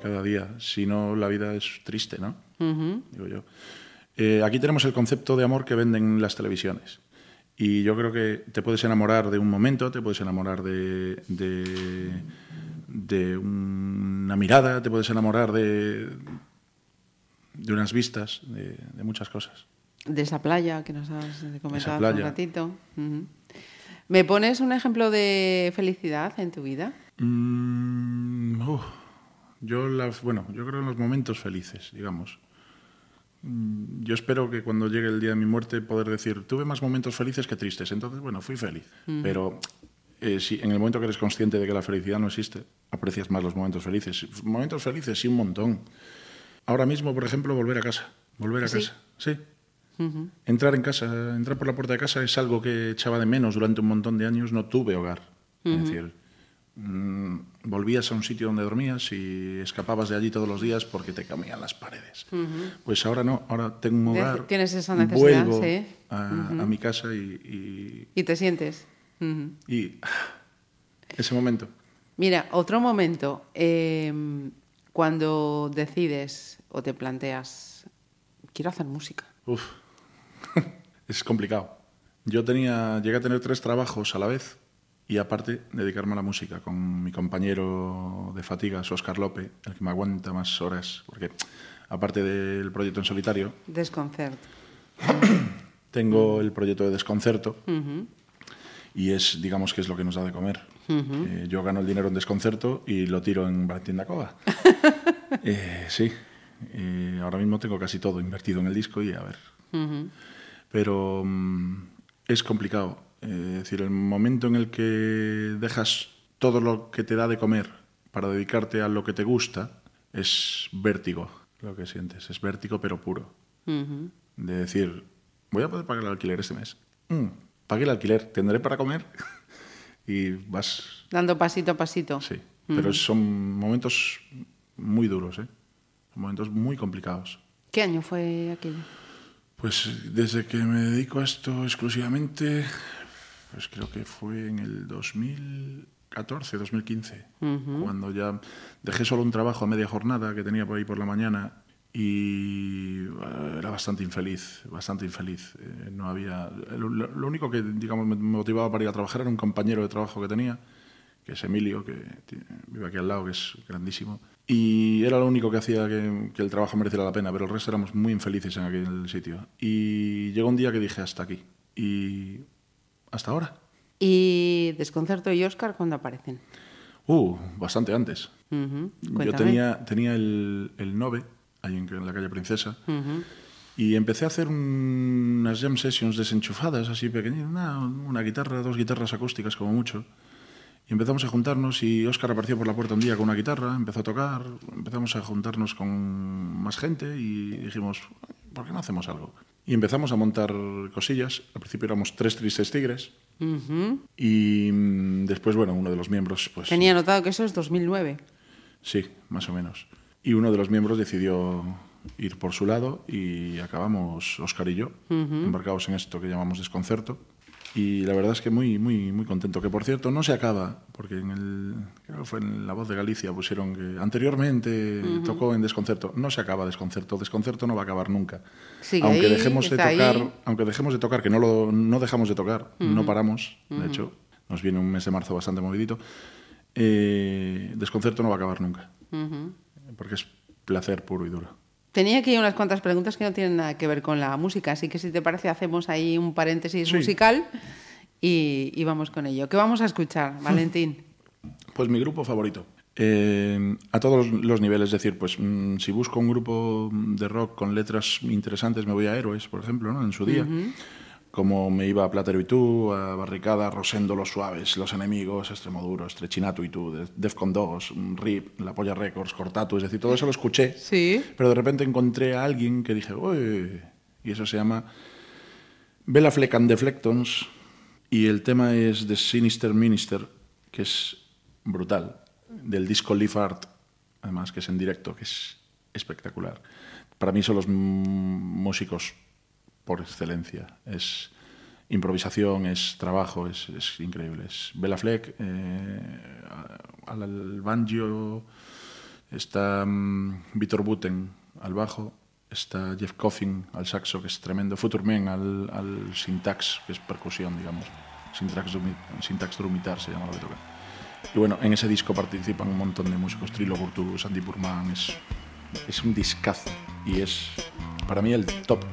cada día. Si no, la vida es triste, ¿no? Digo yo. Eh, aquí tenemos el concepto de amor que venden las televisiones. Y yo creo que te puedes enamorar de un momento, te puedes enamorar de, de, de una mirada, te puedes enamorar de, de unas vistas, de, de muchas cosas. De esa playa que nos has comentado hace un ratito. Ujú. ¿Me pones un ejemplo de felicidad en tu vida? Mm, yo, las, bueno, yo creo en los momentos felices, digamos. Mm, Yo espero que cuando llegue el día de mi muerte poder decir, tuve más momentos felices que tristes. Entonces, bueno, fui feliz. Pero eh, si en el momento que eres consciente de que la felicidad no existe, aprecias más los momentos felices. Momentos felices, sí, un montón. Ahora mismo, por ejemplo, volver a casa. Volver a Sí. casa. Sí. Entrar en casa, entrar por la puerta de casa es algo que echaba de menos durante un montón de años. No tuve hogar. Es decir, mm, volvías a un sitio donde dormías y escapabas de allí todos los días porque te comían las paredes. Pues ahora no, ahora tengo un hogar. tienes esa necesidad, vuelvo sí. a, a mi casa y, ¿Y te sientes? Y ese momento. Mira, otro momento. eh, cuando decides o te planteas, quiero hacer música. Uf, es complicado. Yo tenía, llegué a tener tres trabajos a la vez y aparte dedicarme a la música con mi compañero de fatigas, Oscar Lope, el que me aguanta más horas, porque aparte del proyecto en solitario, Desconcerto. tengo el proyecto de desconcerto y es, digamos, que es lo que nos da de comer. Eh, yo gano el dinero en desconcerto y lo tiro en Valentín da Cova. Eh, sí, Eh, ahora mismo tengo casi todo invertido en el disco y a ver. Pero mm, es complicado. Eh, es decir, el momento en el que dejas todo lo que te da de comer para dedicarte a lo que te gusta es vértigo lo que sientes. Es vértigo pero puro. De decir, voy a poder pagar el alquiler este mes. Mm, pague el alquiler, tendré para comer. y vas... Dando pasito a pasito. Sí, pero son momentos muy duros, ¿eh? Son momentos muy complicados. ¿Qué año fue aquello? Pues desde que me dedico a esto exclusivamente, pues creo que fue en el 2014, 2015, cuando ya dejé solo un trabajo a media jornada que tenía por ahí por la mañana y eh, era bastante infeliz, bastante infeliz. Eh, no había, lo, lo único que digamos me motivaba para ir a trabajar era un compañero de trabajo que tenía que es Emilio, que vive aquí al lado, que es grandísimo. Y era lo único que hacía que, que el trabajo mereciera la pena, pero el resto éramos muy infelices en aquel sitio. Y llegó un día que dije hasta aquí. Y hasta ahora. Y Desconcerto y Oscar, ¿cuándo aparecen? Uh, bastante antes. Ujú, Yo cuéntame. tenía, tenía el, el Nove, ahí en, en la calle Princesa, Ujú. y empecé a hacer un- unas jam sessions desenchufadas, así pequeñitas, una, una guitarra, dos guitarras acústicas como mucho. Y empezamos a juntarnos y Óscar apareció por la puerta un día con una guitarra, empezó a tocar, empezamos a juntarnos con más gente y dijimos, ¿por qué no hacemos algo? Y empezamos a montar cosillas. Al principio éramos tres tristes tigres Ujú. y mm, después, bueno, uno de los miembros, pues... Tenía notado que eso es 2009. Sí, más o menos. Y uno de los miembros decidió ir por su lado y acabamos, Oscar y yo, embarcados en esto que llamamos desconcerto. Y la verdad es que muy, muy, muy contento. Que por cierto, no se acaba, porque en el, creo que fue en La Voz de Galicia pusieron que anteriormente tocó en desconcerto. No se acaba desconcerto. Desconcerto no va a acabar nunca. Sigue aunque ahí, dejemos de tocar, ahí. aunque dejemos de tocar, que no lo no dejamos de tocar, no paramos. De hecho, nos viene un mes de marzo bastante movidito. Eh, desconcerto no va a acabar nunca, porque es placer puro y duro. Tenía aquí unas cuantas preguntas que no tienen nada que ver con la música, así que si te parece hacemos ahí un paréntesis Sí. musical y, y vamos con ello. ¿Qué vamos a escuchar, Valentín? Pues mi grupo favorito. Eh, a todos los niveles, es decir, pues mm, si busco un grupo de rock con letras interesantes, me voy a Héroes, por ejemplo, ¿no? en su día. Como me iba a Platero y tú, a Barricada, Rosendo, Los Suaves, Los Enemigos, Extremoduro, Estrechinato y tú, De- Defcon 2, mm, RIP, La Polla Records, Cortatu, es decir, todo eso lo escuché. Sí. Pero de repente encontré a alguien que dije, uy, y eso se llama Bella Fleck and Deflectons, y el tema es The Sinister Minister, que es brutal, del disco Leaf Art, además que es en directo, que es espectacular. Para mí son los músicos por excelencia. Es improvisación, es trabajo, es, es increíble. Es Bella Fleck, eh, al, banjo, está mm, Víctor Buten al bajo, está Jeff Coffin al saxo, que es tremendo, Futurman al, al syntax, que es percusión, digamos. Syntax, syntax drumitar se llama lo que toca. Y bueno, en ese disco participan un montón de músicos, Trilo Burtu, Sandy Purman, es, es un discazo y es para mí el top.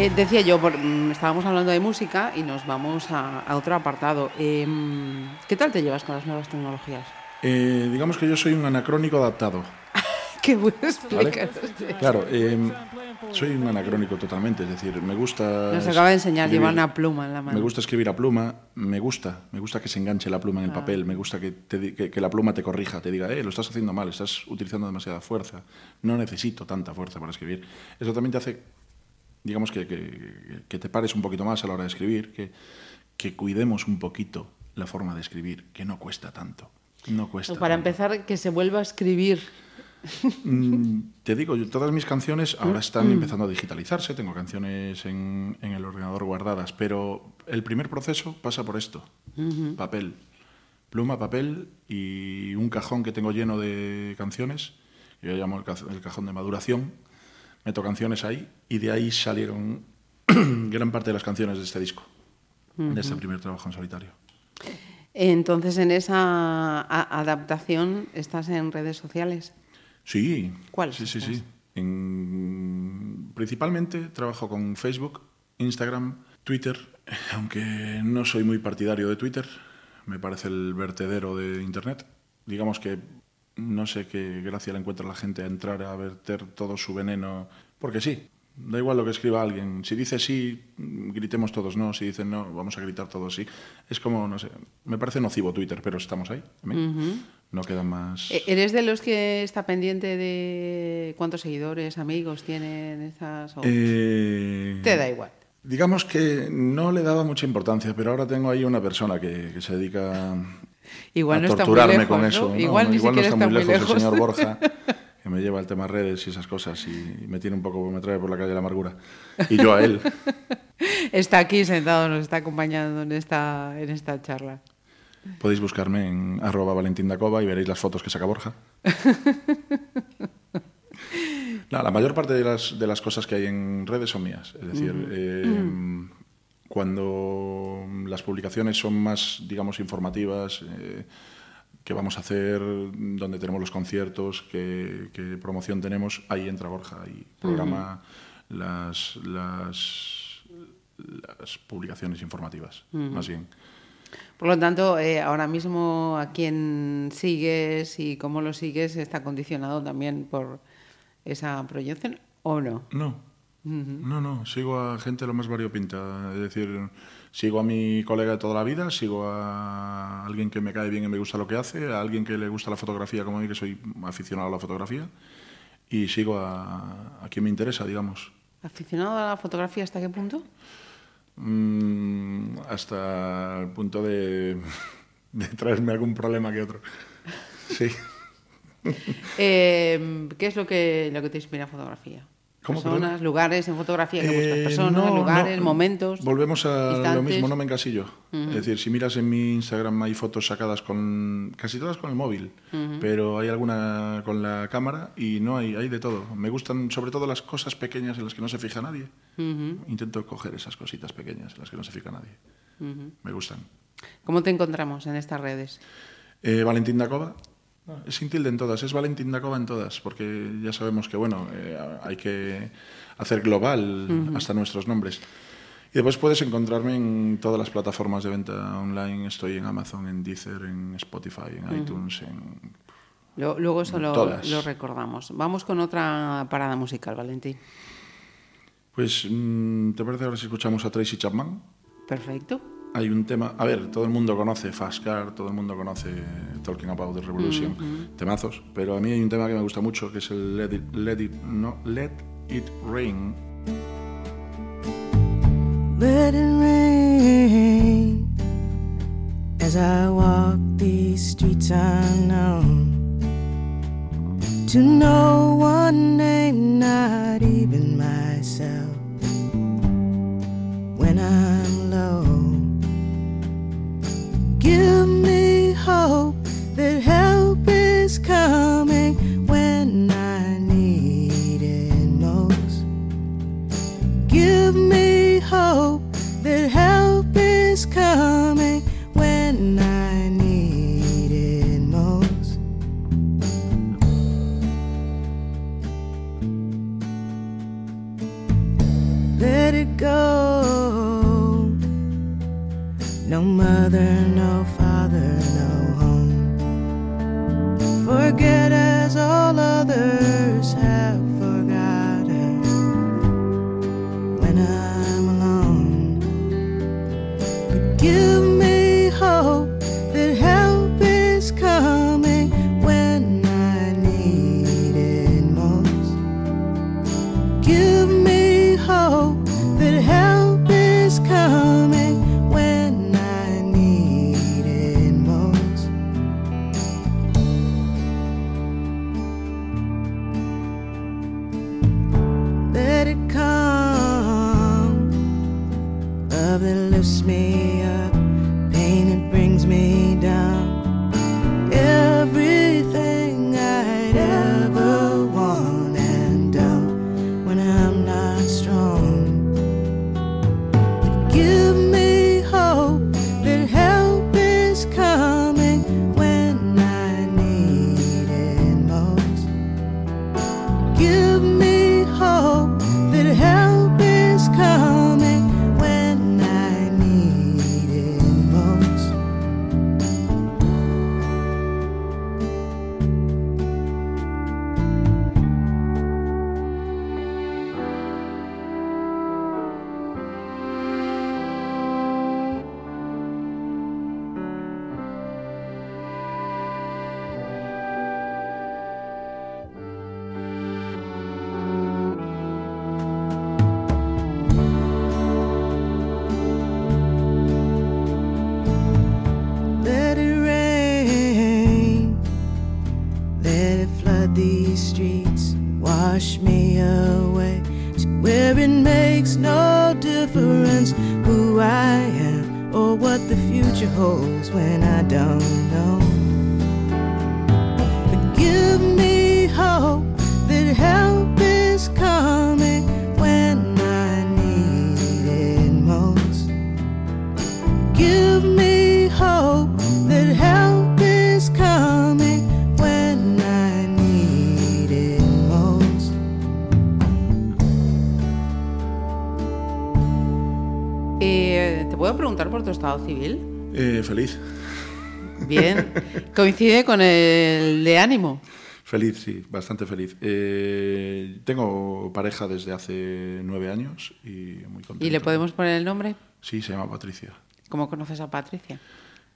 Eh, decía yo, por- mm, estábamos hablando de música y nos vamos a, a otro apartado. Em, ¿Qué tal te llevas con las nuevas tecnologías? Eh, digamos que yo soy un anacrónico adaptado. Qué bueno ¿vale? Claro, eh, soy un anacrónico totalmente, es decir, me gusta... Nos acaba de enseñar escribir- llevar una pluma en la mano. Me gusta escribir a pluma, me gusta, me gusta que se enganche la pluma en el Ah. papel, me gusta que, te que la pluma te corrija, te diga, eh, lo estás haciendo mal, estás utilizando demasiada fuerza, no necesito tanta fuerza para escribir. Eso también te hace, digamos, que, que- que te pares un poquito más a la hora de escribir, que, que cuidemos un poquito la forma de escribir, que no cuesta tanto. No cuesta. Para tanto. empezar, que se vuelva a escribir. Mm, Te digo, yo- todas mis canciones ahora están empezando a digitalizarse, tengo canciones en, en el ordenador guardadas, pero el primer proceso pasa por esto, papel, pluma, papel y un cajón que tengo lleno de canciones, que yo llamo el, ca- el cajón de maduración, meto canciones ahí y de ahí salieron gran parte de las canciones de este disco, de este primer trabajo en solitario. Entonces, en esa adaptación, ¿estás en redes sociales? Sí. ¿Cuáles Sí, sí, sí. En- Principalmente trabajo con Facebook, Instagram, Twitter, aunque no soy muy partidario de Twitter, me parece el vertedero de Internet. Digamos que no sé qué gracia le encuentra la gente a entrar a verter todo su veneno, porque sí, da igual lo que escriba alguien. Si dice sí, gritemos todos no, si dicen no, vamos a gritar todos sí. Es como, no sé, me parece nocivo Twitter, pero estamos ahí. No quedan más... E- ¿Eres de los que está pendiente de cuántos seguidores, amigos tienen esas? o Eh, Te da igual. Digamos que no le daba mucha importancia, pero ahora tengo ahí una persona que, que se dedica Igual a no está muy torturarme lejos, con ¿no? eso. Igual ni no siquiera está, está muy lejos, lejos. el señor Borja, que me lleva el tema redes y esas cosas y me tiene un poco, me trae por la calle de la amargura. Y yo a él. Está aquí sentado, nos está acompañando en esta, en esta charla. Podéis buscarme en arroba Valentín Dacova y veréis las fotos que saca Borja. No, la mayor parte de las, de las cosas que hay en redes son mías. Es decir, eh, cuando las publicaciones son más, digamos, informativas, eh, qué vamos a hacer, dónde tenemos los conciertos, qué, qué promoción tenemos, ahí entra Borja y programa las, las, las publicaciones informativas, más bien. Por lo tanto, eh, ahora mismo a quién sigues y cómo lo sigues está condicionado también por esa proyección o no. No, no, no, sigo a gente lo más variopinta. Es decir, sigo a mi colega de toda la vida, sigo a alguien que me cae bien y me gusta lo que hace, a alguien que le gusta la fotografía como a mí, que soy aficionado a la fotografía, y sigo a, a quien me interesa, digamos. ¿Aficionado a la fotografía hasta qué punto? Mm, hasta el punto de, de traerme algún problema que otro. Sí. Eh, ¿Qué es lo que, lo que te inspira en fotografía? ¿Cómo, Personas, lugares en fotografía que buscas. Eh, Personas, no, lugares, no. momentos. Volvemos a lo mismo, no me encasillo. Es decir, si miras en mi Instagram hay fotos sacadas con casi todas con el móvil, pero hay alguna con la cámara y no hay, hay de todo. Me gustan sobre todo las cosas pequeñas en las que no se fija nadie. Intento coger esas cositas pequeñas en las que no se fija nadie. Me gustan. ¿Cómo te encontramos en estas redes? Eh, Valentín Dacova. Es sin tilde en todas, es Valentín Dacova en todas, porque ya sabemos que bueno, eh, hay que hacer global hasta nuestros nombres. Y después puedes encontrarme en todas las plataformas de venta online. Estoy en Amazon, en Deezer, en Spotify, en iTunes, en... Lo- Luego eso lo, Todas. lo recordamos. Vamos con otra parada musical, Valentín. Pues, mm, ¿te parece ahora si escuchamos a Tracy Chapman? Perfecto. Hay un tema, a ver, todo el mundo conoce Fast Car, todo el mundo conoce Talking About the Revolution, temazos, pero a mí hay un tema que me gusta mucho que es el Let It, Let It, no, Let It Rain. Let it rain as I walk these streets unknown. To no one name, not even myself. When I'm low, puedo preguntar por tu estado civil? Eh, feliz, Bien. Coincide con el de ánimo. feliz, sí, bastante feliz. Eh, tengo pareja desde hace nueve años y muy contento. ¿Y le podemos poner el nombre? Sí, se llama Patricia. ¿Cómo conoces a Patricia?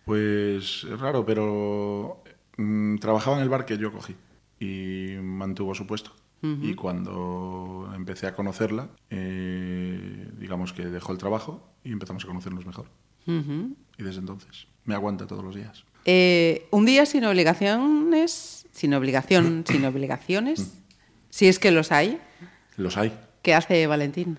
Pues es raro, pero mm, trabajaba en el bar que yo cogí y mantuvo su puesto. Y cuando empecé a conocerla, eh, digamos que dejó el trabajo y empezamos a conocernos mejor. Y desde entonces me aguanta todos los días. Eh, un día sin obligaciones sin obligación, sin obligaciones, si es que los hay, Los hay. ¿qué hace Valentín?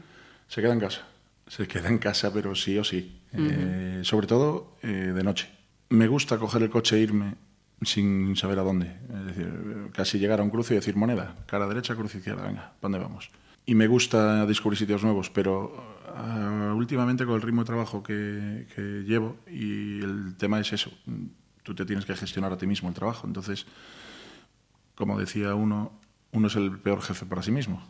Se queda en casa. Se queda en casa, pero sí o sí. Eh, sobre todo eh, de noche. Me gusta coger el coche e irme sin saber a dónde. Es decir, casi llegar a un cruce y decir moneda, cara derecha, cruz izquierda, venga, ¿pa' ¿dónde vamos? Y me gusta descubrir sitios nuevos, pero ah, últimamente con el ritmo de trabajo que, que llevo y el tema es eso, tú te tienes que gestionar a ti mismo el trabajo. Entonces, como decía uno, uno es el peor jefe para sí mismo.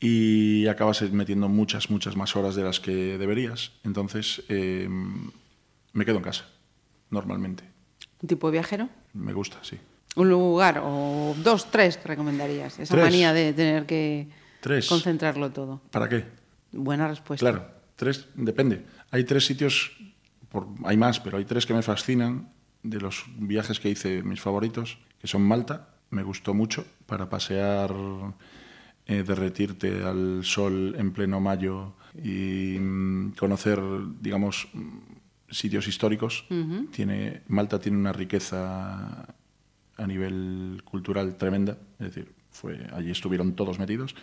Y acabas metiendo muchas, muchas más horas de las que deberías. Entonces, eh, me quedo en casa, normalmente. ¿Un tipo de viajero? Me gusta, sí. ¿Un lugar o dos, tres que recomendarías? Esa Tres. manía de tener que Tres. concentrarlo todo. ¿Para qué? Buena respuesta. Claro, tres, depende. Hay tres sitios, por, hay más, pero hay tres que me fascinan de los viajes que hice, mis favoritos, que son Malta, me gustó mucho para pasear, eh, derretirte al sol en pleno mayo y mm, conocer, digamos, sitios históricos. tiene, Malta tiene una riqueza a nivel cultural tremenda, es decir, fue, allí estuvieron todos metidos,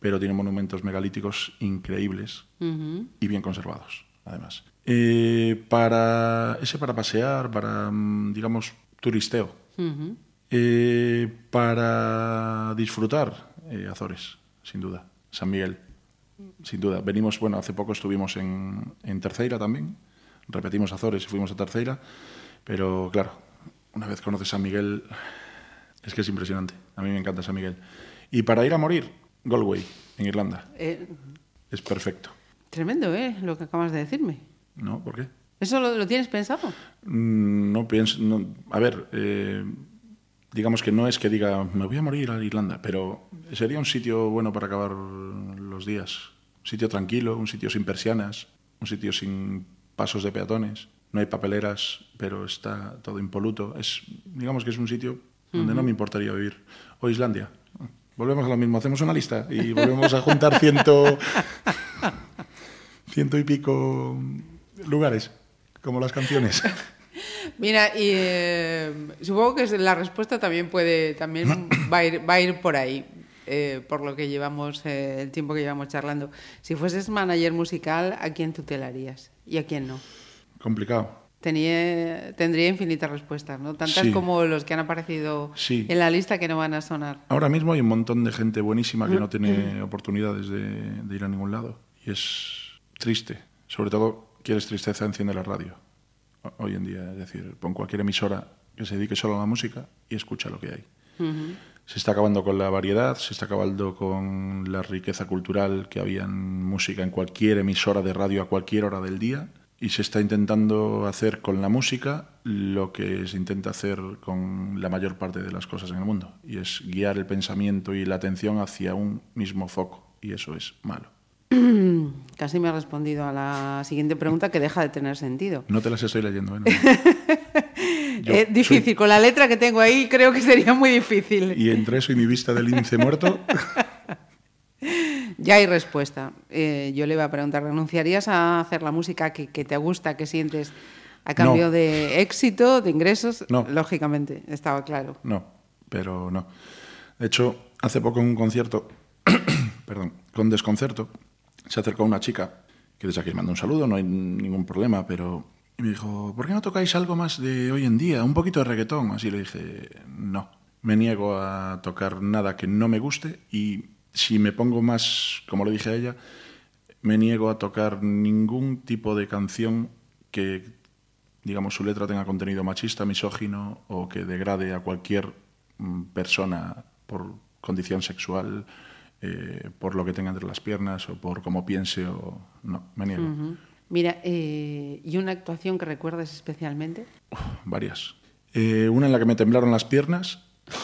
pero tiene monumentos megalíticos increíbles y bien conservados, además. Eh, para ese para pasear, para mm, digamos turisteo, Eh, para disfrutar eh, Azores, sin duda, San Miguel, sin duda. Venimos, bueno, hace poco estuvimos en, en Terceira también, repetimos Azores y fuimos a Terceira, pero claro, una vez conoces San Miguel, es que es impresionante. A mí me encanta San Miguel. Y para ir a morir, Galway, en Irlanda, Eh, es perfecto. tremendo, ¿eh? Lo que acabas de decirme. ¿No? ¿Por qué? ¿Eso lo, lo tienes pensado? Mm, No pienso. no- a ver, eh, digamos que no es que diga me voy a morir a Irlanda, pero sería un sitio bueno para acabar los días. Un sitio tranquilo, un sitio sin persianas, un sitio sin pasos de peatones. No hay papeleras, pero está todo impoluto. Es, digamos que es un sitio donde no me importaría vivir. O Islandia. Volvemos a lo mismo, hacemos una lista y volvemos a juntar ciento, ciento y pico lugares, como las canciones. Mira, y eh, supongo que la respuesta también puede, también va a ir, va a ir por ahí, eh, por lo que llevamos, eh, el tiempo que llevamos charlando. Si fueses manager musical, ¿a quién tutelarías y a quién no? Complicado. Tenía, tendría infinitas respuestas, ¿no? Tantas Sí. como los que han aparecido Sí. en la lista que no van a sonar. Ahora mismo hay un montón de gente buenísima que no tiene oportunidades de, de ir a ningún lado. Y es triste. Sobre todo, quieres tristeza, enciende la radio. ho- Hoy en día, es decir, pon cualquier emisora que se dedique solo a la música y escucha lo que hay. Se está acabando con la variedad, se está acabando con la riqueza cultural que había en música en cualquier emisora de radio a cualquier hora del día y se está intentando hacer con la música lo que se intenta hacer con la mayor parte de las cosas en el mundo y es guiar el pensamiento y la atención hacia un mismo foco y eso es malo. Casi me ha respondido a la siguiente pregunta que deja de tener sentido. No te las estoy leyendo, ¿eh? No. Yo Eh, difícil, soy- con la letra que tengo ahí creo que sería muy difícil. Y entre eso y mi vista del índice muerto, Ya hay respuesta. Eh, yo le iba a preguntar, ¿renunciarías a hacer la música que, que te gusta, que sientes a cambio No. de éxito, de ingresos? No. Lógicamente, estaba claro. No, pero no. De hecho, hace poco en un concierto, perdón, con desconcerto, se acercó una chica, que desde aquí le mando un saludo, no hay ningún problema, pero y me dijo, ¿por qué no tocáis algo más de hoy en día? Un poquito de reggaetón. Así le dije, no, me niego a tocar nada que no me guste y si me pongo más, como le dije a ella, me niego a tocar ningún tipo de canción que digamos, su letra tenga contenido machista, misógino o que degrade a cualquier mm, persona por condición sexual, eh, por lo que tenga entre las piernas o por cómo piense o... No, me niego. Mira, eh, ¿y una actuación que recuerdes especialmente? Uf, varias. Eh, una en la que me temblaron las piernas.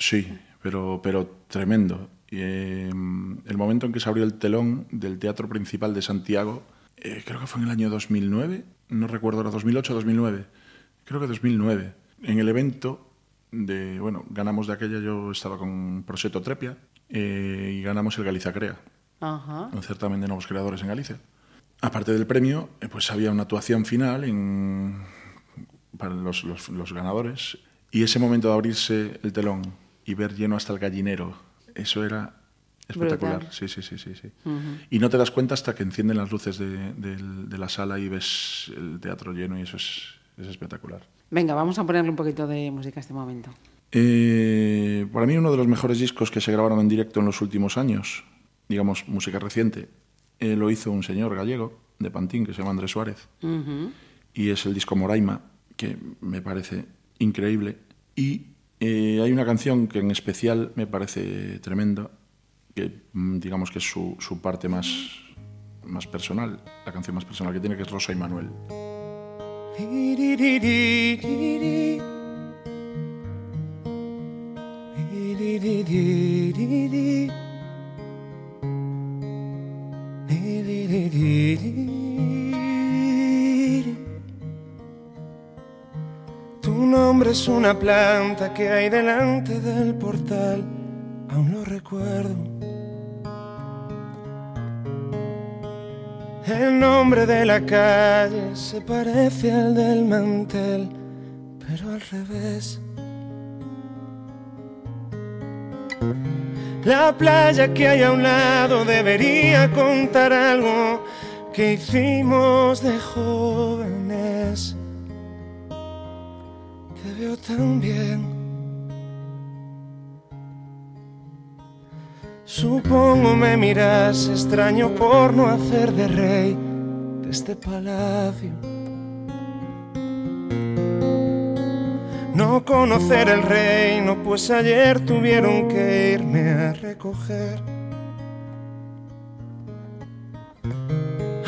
Sí, pero, pero tremendo. Eh, el momento en que se abrió el telón del Teatro Principal de Santiago, eh, creo que fue en el año 2009, no recuerdo ahora, 2008 o 2009, creo que 2009. En el evento de, bueno, ganamos de aquella, yo estaba con Proseto Trepia eh, y ganamos el Galicia Crea, Ajá. un certamen de nuevos creadores en Galicia. Aparte del premio, eh, pues había una actuación final en- para los, los- los ganadores Y ese momento de abrirse el telón y ver lleno hasta el gallinero, eso era espectacular. Brutal. Sí, sí, sí, sí. sí. Y no te das cuenta hasta que encienden las luces de, la sala y ves el teatro lleno y eso es, es espectacular. Venga, vamos a ponerle un poquito de música a este momento. Eh, para mí uno de los mejores discos que se grabaron en directo en los últimos años, digamos música reciente, eh, lo hizo un señor gallego de Pantín que se llama Andrés Suárez y es el disco Moraima, que me parece increíble. Y eh, hay una canción que en especial me parece tremenda, que mm, digamos que es su, su parte más, más personal, la canción más personal que tiene, que es Rosa y Manuel. Tu nombre es una planta que hay delante del portal, aún lo recuerdo. El nombre de la calle se parece al del mantel, pero al revés. La playa que hay a un lado debería contar algo que hicimos de jóvenes. Te veo tan bien. Supongo me miras extraño por no hacer de rey de este palacio. No conocer el reino, pues ayer tuvieron que irme a recoger.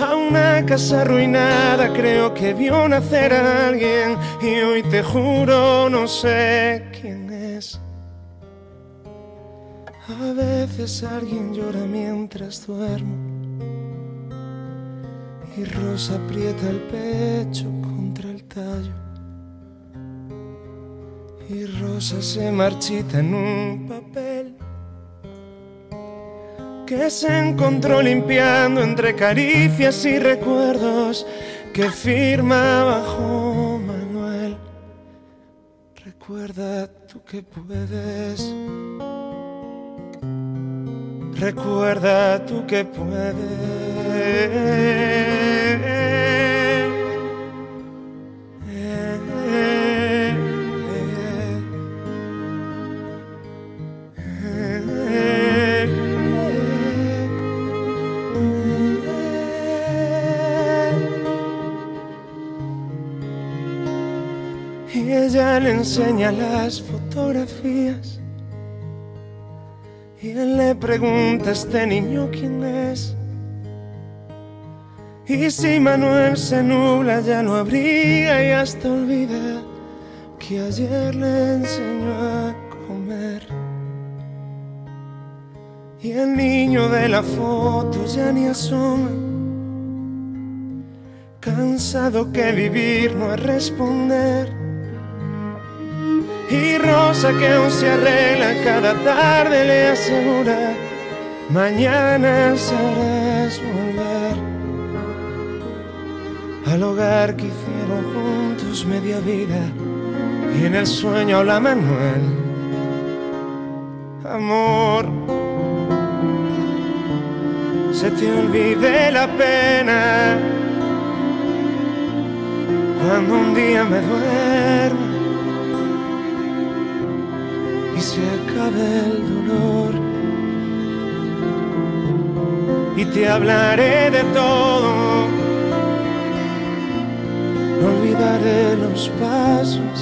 A una casa arruinada creo que vio nacer a alguien y hoy te juro no sé quién es. A veces alguien llora mientras duermo y Rosa aprieta el pecho contra el tallo y Rosa se marchita en un papel que se encontró limpiando entre caricias y recuerdos que firma bajo Manuel. Recuerda tú que puedes. Recuerda tú que puedes. Ella le enseña las fotografías. Y él le pregunta a este niño quién es. Y si Manuel se nubla ya lo abriga y hasta olvida que ayer le enseñó a comer. Y el niño de la foto ya ni asoma, cansado que vivir no es responder. Y Rosa que aún se arregla cada tarde le asegura, mañana sabrás volver al hogar que hicieron juntos media vida. Y en el sueño habla Manuel, amor, se te olvide la pena cuando un día me duermo y se acabe el dolor. Y te hablaré de todo, no olvidaré los pasos,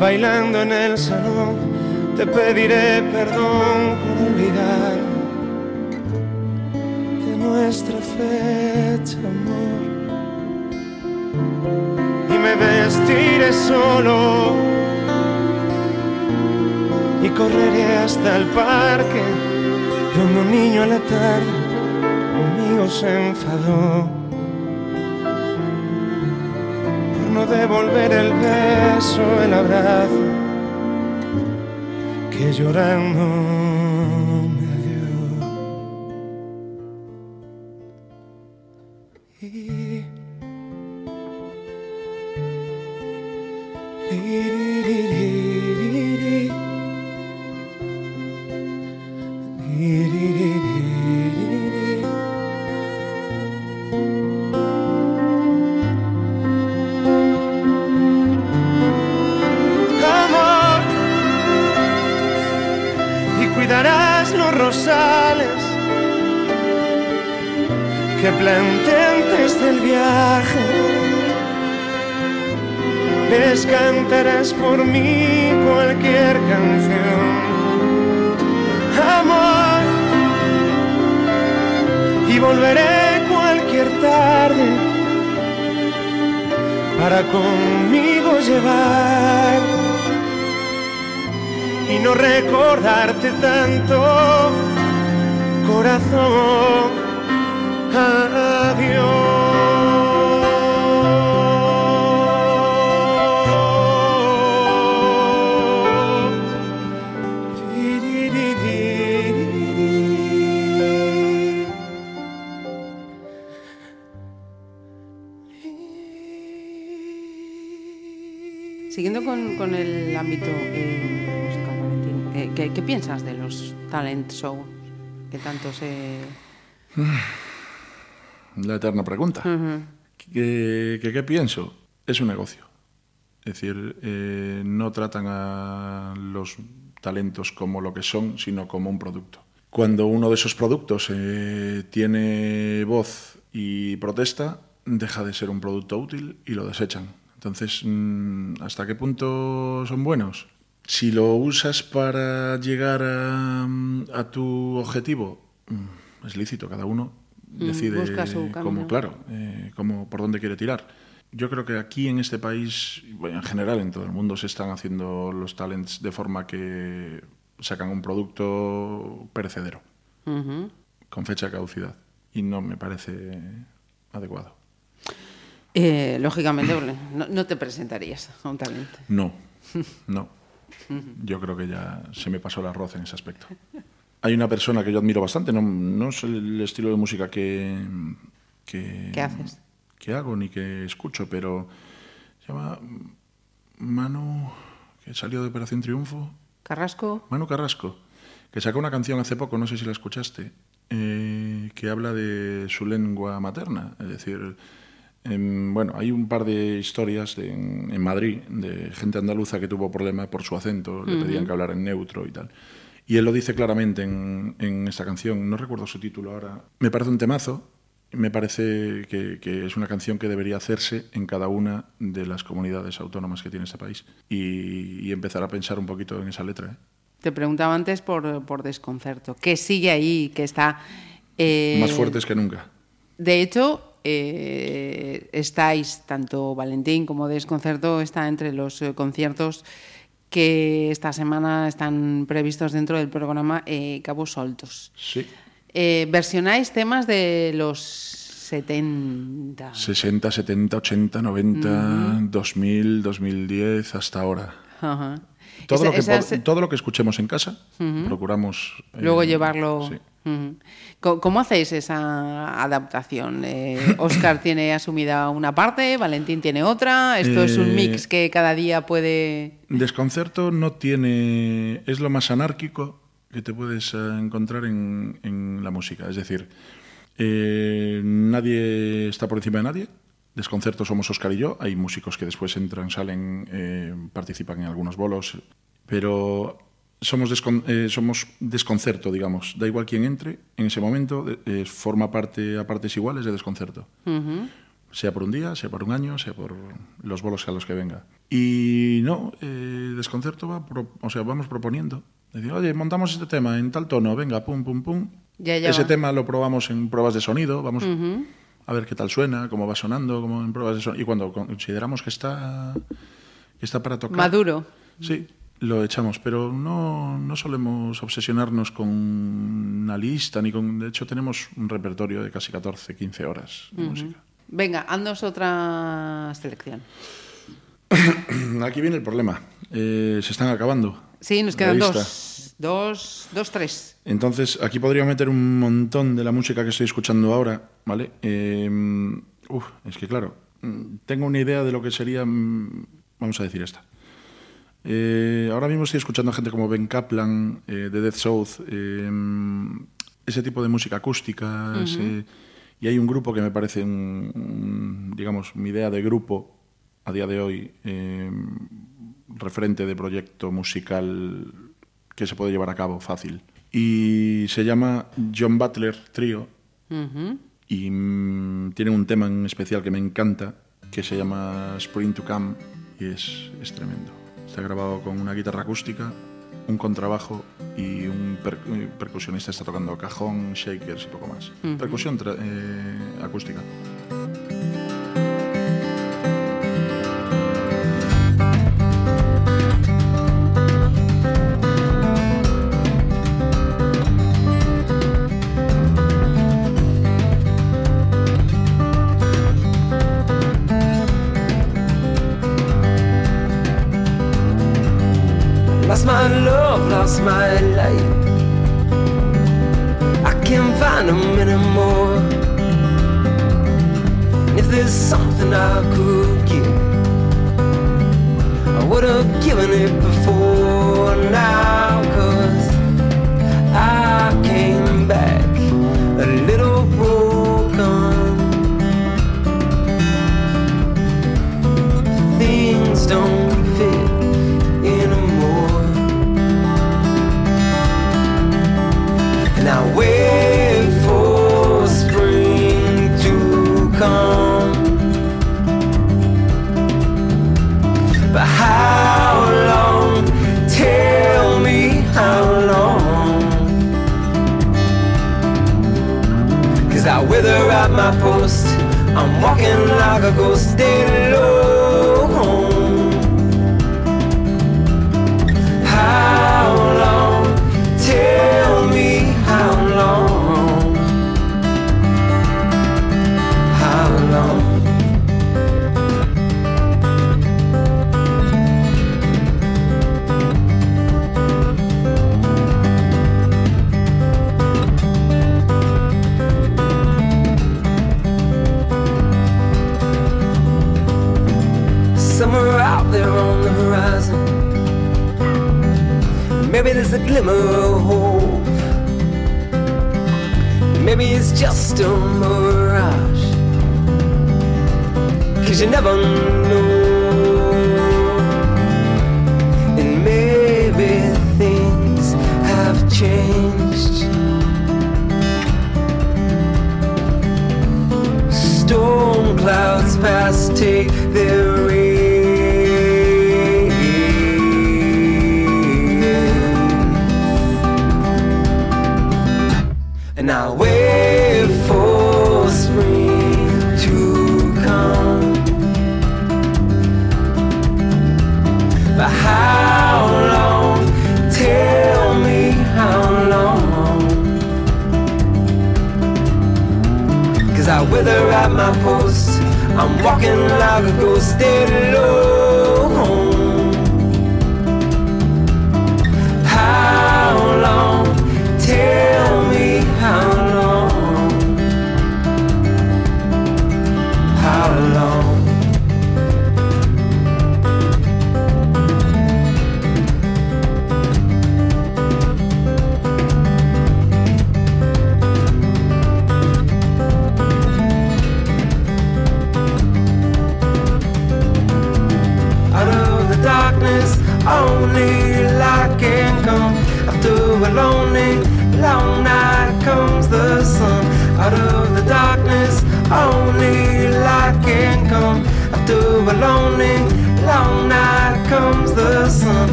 bailando en el salón, te pediré perdón por olvidar de nuestra fecha, amor. Y me vestiré solo y correré hasta el parque. Donde un niño a la tarde conmigo se enfadó por no devolver el beso, el abrazo que llorando shows que tanto se... La eterna pregunta. ¿Qué, qué- qué pienso? Es un negocio. Es decir, eh, no tratan a los talentos como lo que son, sino como un producto. Cuando uno de esos productos eh, tiene voz y protesta, deja de ser un producto útil y lo desechan. Entonces, mm, ¿hasta qué punto son buenos? Si lo usas para llegar a, a tu objetivo, mm, es lícito, cada uno decide busca su cómo, claro, eh, cómo, por dónde quiere tirar. Yo creo que aquí en este país, bueno, en general en todo el mundo, se están haciendo los talents de forma que sacan un producto perecedero, con fecha de caducidad. Y no me parece adecuado. Eh, lógicamente, no, no te presentarías a un talento. No, no. Yo creo que ya se me pasó el arroz en ese aspecto. Hay una persona que yo admiro bastante, no, no es el estilo de música que, que, ¿Qué haces? que hago ni que escucho, pero se llama Manu, que salió de Operación Triunfo, Carrasco, Manu Carrasco, que sacó una canción hace poco, no sé si la escuchaste, eh, que habla de su lengua materna. Es decir, em, bueno, hay un par de historias de- en, en Madrid de gente andaluza que tuvo problemas por su acento, le pedían que hablara en neutro y tal. Y él lo dice claramente en, en esta canción, no recuerdo su título ahora. Me parece un temazo, me parece que, que es una canción que debería hacerse en cada una de las comunidades autónomas que tiene este país y, y empezar a pensar un poquito en esa letra. ¿eh? te preguntaba antes por, por desconcerto, que sigue ahí, que está... eh, Más fuertes que nunca. De hecho, eh, estáis, tanto Valentín como Desconcerto, está entre los eh, conciertos que esta semana están previstos dentro del programa eh, Cabos Soltos. Sí. Eh, versionáis temas de los 70. 60, 70, 80, 90, 2000, 2010, hasta ahora. Ajá. Todo, Esa- lo, que, esas- po- todo lo que escuchemos en casa, procuramos... eh, Luego llevarlo. sí. ¿Cómo hacéis esa adaptación? Oscar tiene asumida una parte, Valentín tiene otra. Esto es un Eh, mix que cada día puede. Desconcerto no tiene... Es lo más anárquico que te puedes eh, encontrar en, en la música. Es decir, eh, nadie está por encima de nadie. Desconcerto somos Oscar y yo. Hay músicos que después entran, salen, eh, participan en algunos bolos. Pero somos, descon- eh, somos desconcerto, digamos. Da igual quién entre, en ese momento eh, forma parte a partes iguales de desconcerto. Ujú. Sea por un día, sea por un año, sea por los bolos a los que venga. Y no, eh, desconcerto va, pro- o sea, vamos proponiendo. Decir, oye, montamos este tema en tal tono, venga, pum, pum, pum. Ya, ya Ese va. tema lo probamos en pruebas de sonido, vamos a ver qué tal suena, cómo va sonando, como en pruebas de sonido. Y cuando consideramos que está, que está para tocar. Maduro. Sí, lo echamos, pero no, no solemos obsesionarnos con una lista, ni con. De hecho, tenemos un repertorio de casi 14, 15 horas de música. Venga, haznos otra selección. Aquí viene el problema. Eh, se están acabando. Sí, nos quedan dos. Dos, dos, tres. Entonces, aquí podría meter un montón de la música que estoy escuchando ahora, ¿vale? Eh, uf, es que claro, mm, tengo una idea de lo que sería, mm, vamos a decir esta. Eh, ahora mismo estoy escuchando a gente como Ben Kaplan, eh, de Death South, em, ese tipo de música acústica. Y hay un grupo que me parece, un, digamos, mi idea de grupo a día de hoy, em, referente de proyecto musical que se puede llevar a cabo fácil. Y se llama John Butler Trio. Y mmm, tiene un tema en especial que me encanta, que se llama Spring to Come, y es, es tremendo. Está grabado con una guitarra acústica, un contrabajo y un, percusionista está tocando cajón, shakers y poco más. Percusión eh, acústica.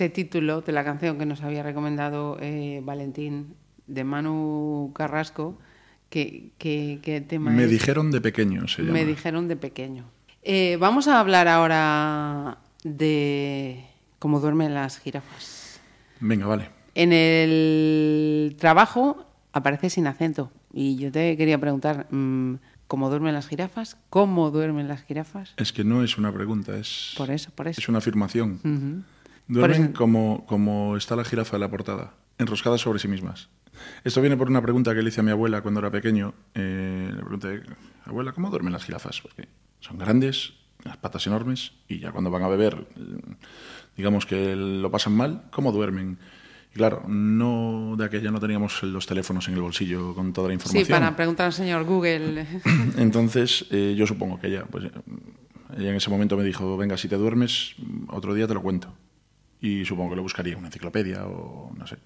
ese título de la canción que nos había recomendado eh, Valentín de Manu Carrasco, ¿qué, qué, qué tema Me es? dijeron de pequeño, se llama. Me dijeron de pequeño. Eh, vamos a hablar ahora de cómo duermen las jirafas. Venga, vale. En el trabajo aparece sin acento. Y yo te quería preguntar, mm, ¿cómo duermen las jirafas? ¿Cómo duermen las jirafas? Es que no es una pregunta, es... Por eso, por eso. Es una afirmación. Uh -huh. Duermen como, como está la jirafa de la portada, enroscadas sobre sí mismas. Esto viene por una pregunta que le hice a mi abuela cuando era pequeño. Eh, le pregunté, abuela, ¿cómo duermen las jirafas? Porque son grandes, las patas enormes, y ya cuando van a beber, eh, digamos que lo pasan mal, ¿cómo duermen? Y claro, no de aquella no teníamos los teléfonos en el bolsillo con toda la información. Sí, para preguntar al señor Google. Entonces, eh, yo supongo que ella, pues, ella en ese momento me dijo, venga, si te duermes, otro día te lo cuento. Y supongo que lo buscaría una enciclopedia o no sé.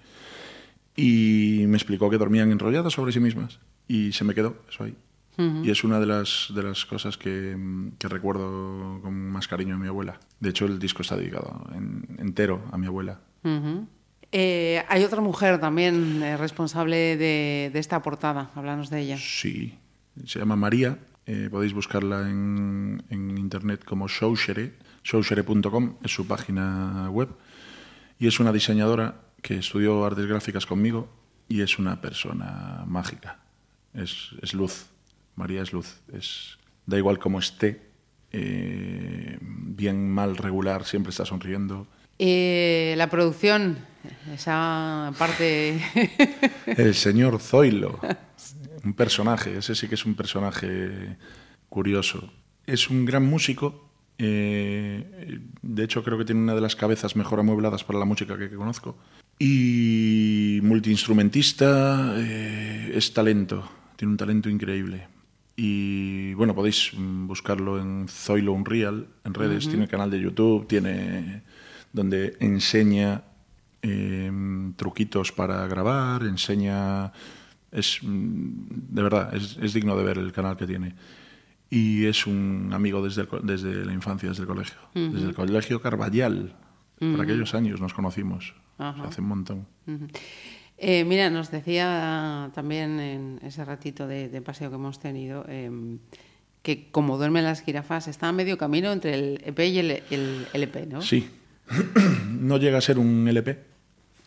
Y me explicó que dormían enrolladas sobre sí mismas. Y se me quedó eso ahí. Y es una de las, de las cosas que, que, recuerdo con más cariño a mi abuela. De hecho, el disco está dedicado en, entero a mi abuela. Uh -huh. eh, hay otra mujer también eh, responsable de, de, esta portada. Háblanos de ella. Sí, se llama María. Eh, podéis buscarla en, en, internet como Showshere. Showshere.com es su página web. Y es una diseñadora que estudió artes gráficas conmigo y es una persona mágica. Es, es luz. María es luz. Es, da igual cómo esté, eh, bien, mal, regular, siempre está sonriendo. Eh, la producción, esa parte... El señor Zoilo, un personaje, ese sí que es un personaje curioso. Es un gran músico, eh, de hecho creo que tiene una de las cabezas mejor amuebladas para la música que, que conozco. Y multiinstrumentista, eh, es talento, tiene un talento increíble. Y bueno, podéis buscarlo en Zoilo Unreal, en redes, uh -huh. tiene canal de YouTube, tiene donde enseña eh, truquitos para grabar, enseña... Es, de verdad, es, es, digno de ver el canal que tiene. Y es un amigo desde, el, desde la infancia, desde el colegio. Uh -huh. Desde el colegio Carballal. Uh -huh. Por aquellos años nos conocimos. O sea, hace un montón. Eh, mira, nos decía también en ese ratito de, de paseo que hemos tenido eh, que como duermen las jirafas está a medio camino entre el EP y el, el LP, ¿no? Sí. no llega a ser un LP,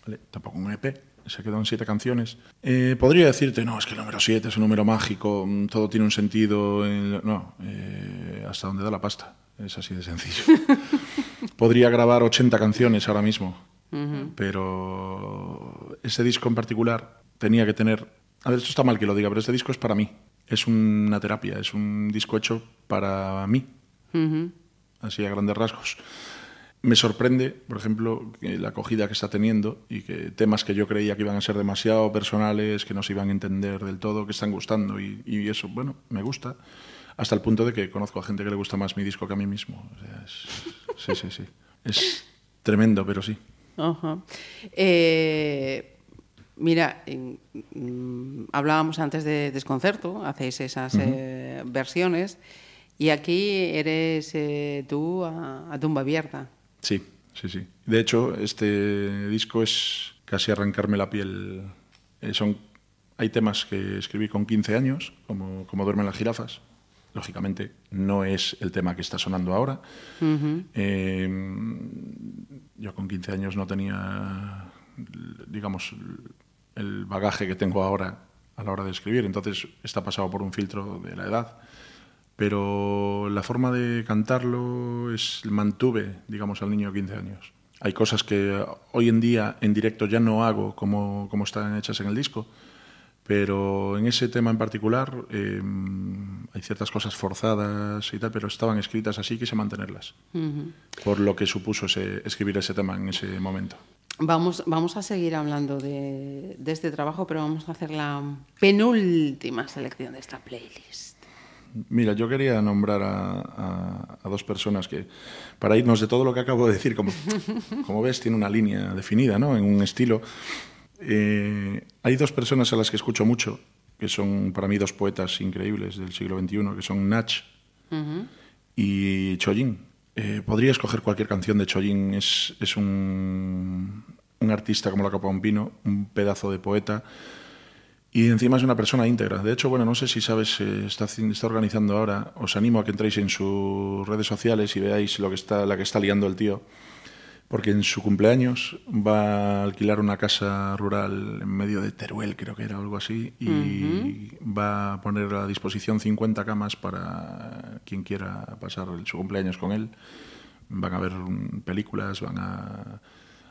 ¿vale? tampoco un EP, se quedó en siete canciones. Eh, podría decirte, no, es que el número siete es un número mágico, mm, todo tiene un sentido. En... No, eh, hasta donde da la pasta, es así de sencillo. Podría grabar 80 canciones ahora mismo Uh -huh. Pero ese disco en particular tenía que tener... A ver, esto está mal que lo diga, pero este disco es para mí. Es una terapia, es un disco hecho para mí. Uh -huh. Así a grandes rasgos. Me sorprende, por ejemplo, la acogida que está teniendo y que temas que yo creía que iban a ser demasiado personales, que no se iban a entender del todo, que están gustando y, y eso, bueno, me gusta. Hasta el punto de que conozco a gente que le gusta más mi disco que a mí mismo. O sea, es, sí, sí, sí. Es tremendo, pero sí. Uh -huh. eh, mira, mm, hablábamos antes de desconcerto, hacéis esas uh -huh. eh, versiones y aquí eres eh, tú a, a, tumba abierta. Sí, sí, sí. De hecho, este disco es casi arrancarme la piel. Eh, son, hay temas que escribí con 15 años, como, como Duermen las jirafas, lógicamente no es el tema que está sonando ahora. Uh -huh. eh, yo con 15 años no tenía, digamos, el bagaje que tengo ahora a la hora de escribir, entonces está pasado por un filtro de la edad. Pero la forma de cantarlo es mantuve, digamos, al niño de 15 años. Hay cosas que hoy en día en directo ya no hago como, como están hechas en el disco, pero en ese tema en particular eh, hay ciertas cosas forzadas y tal, pero estaban escritas así, quise mantenerlas, uh -huh. por lo que supuso ese, escribir ese tema en ese momento. Vamos, vamos a seguir hablando de, de, este trabajo, pero vamos a hacer la penúltima selección de esta playlist. Mira, yo quería nombrar a, a, a dos personas que, para irnos de todo lo que acabo de decir, como, como ves, tiene una línea definida, ¿no? en un estilo. Eh, hay dos personas a las que escucho mucho, que son para mí dos poetas increíbles del siglo XXI, que son Nach uh -huh. y Chollín. Eh, podría escoger cualquier canción de Chollín, es, es un, un, artista como la copa un pino, un pedazo de poeta, y encima es una persona íntegra. De hecho, bueno, no sé si sabes, eh, está, está organizando ahora, os animo a que entréis en sus redes sociales y veáis lo que está, la que está liando el tío porque en su cumpleaños va a alquilar una casa rural en medio de Teruel, creo que era algo así, y uh -huh. va a poner a disposición 50 camas para quien quiera pasar su cumpleaños con él. Van a ver películas, van a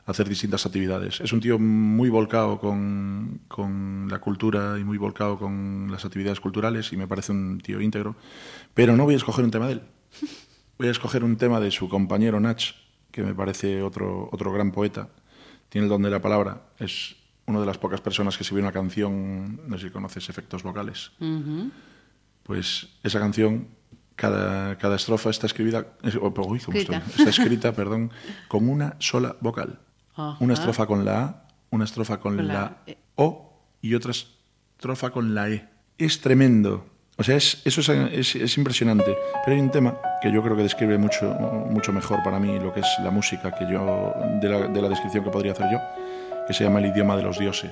hacer distintas actividades. Es un tío muy volcado con, con la cultura y muy volcado con las actividades culturales y me parece un tío íntegro, pero no voy a escoger un tema de él. voy a escoger un tema de su compañero Nach, que me parece otro, otro gran poeta. Tiene el don de la palabra. Es una de las pocas personas que escribió una canción, no sé si conoces efectos vocales. Pues esa canción, cada, cada estrofa está escribida, es- oh, uy, está escrita, perdón, con una sola vocal. Ajá. Una estrofa con la A, una estrofa con, Con la la, E. O y otra estrofa con la E. Es tremendo. O sea, es, eso es, es- es impresionante. Pero hay un tema que yo creo que describe mucho, mucho mejor para mí lo que es la música que yo, de la, de la descripción que podría hacer yo, que se llama El idioma de los dioses.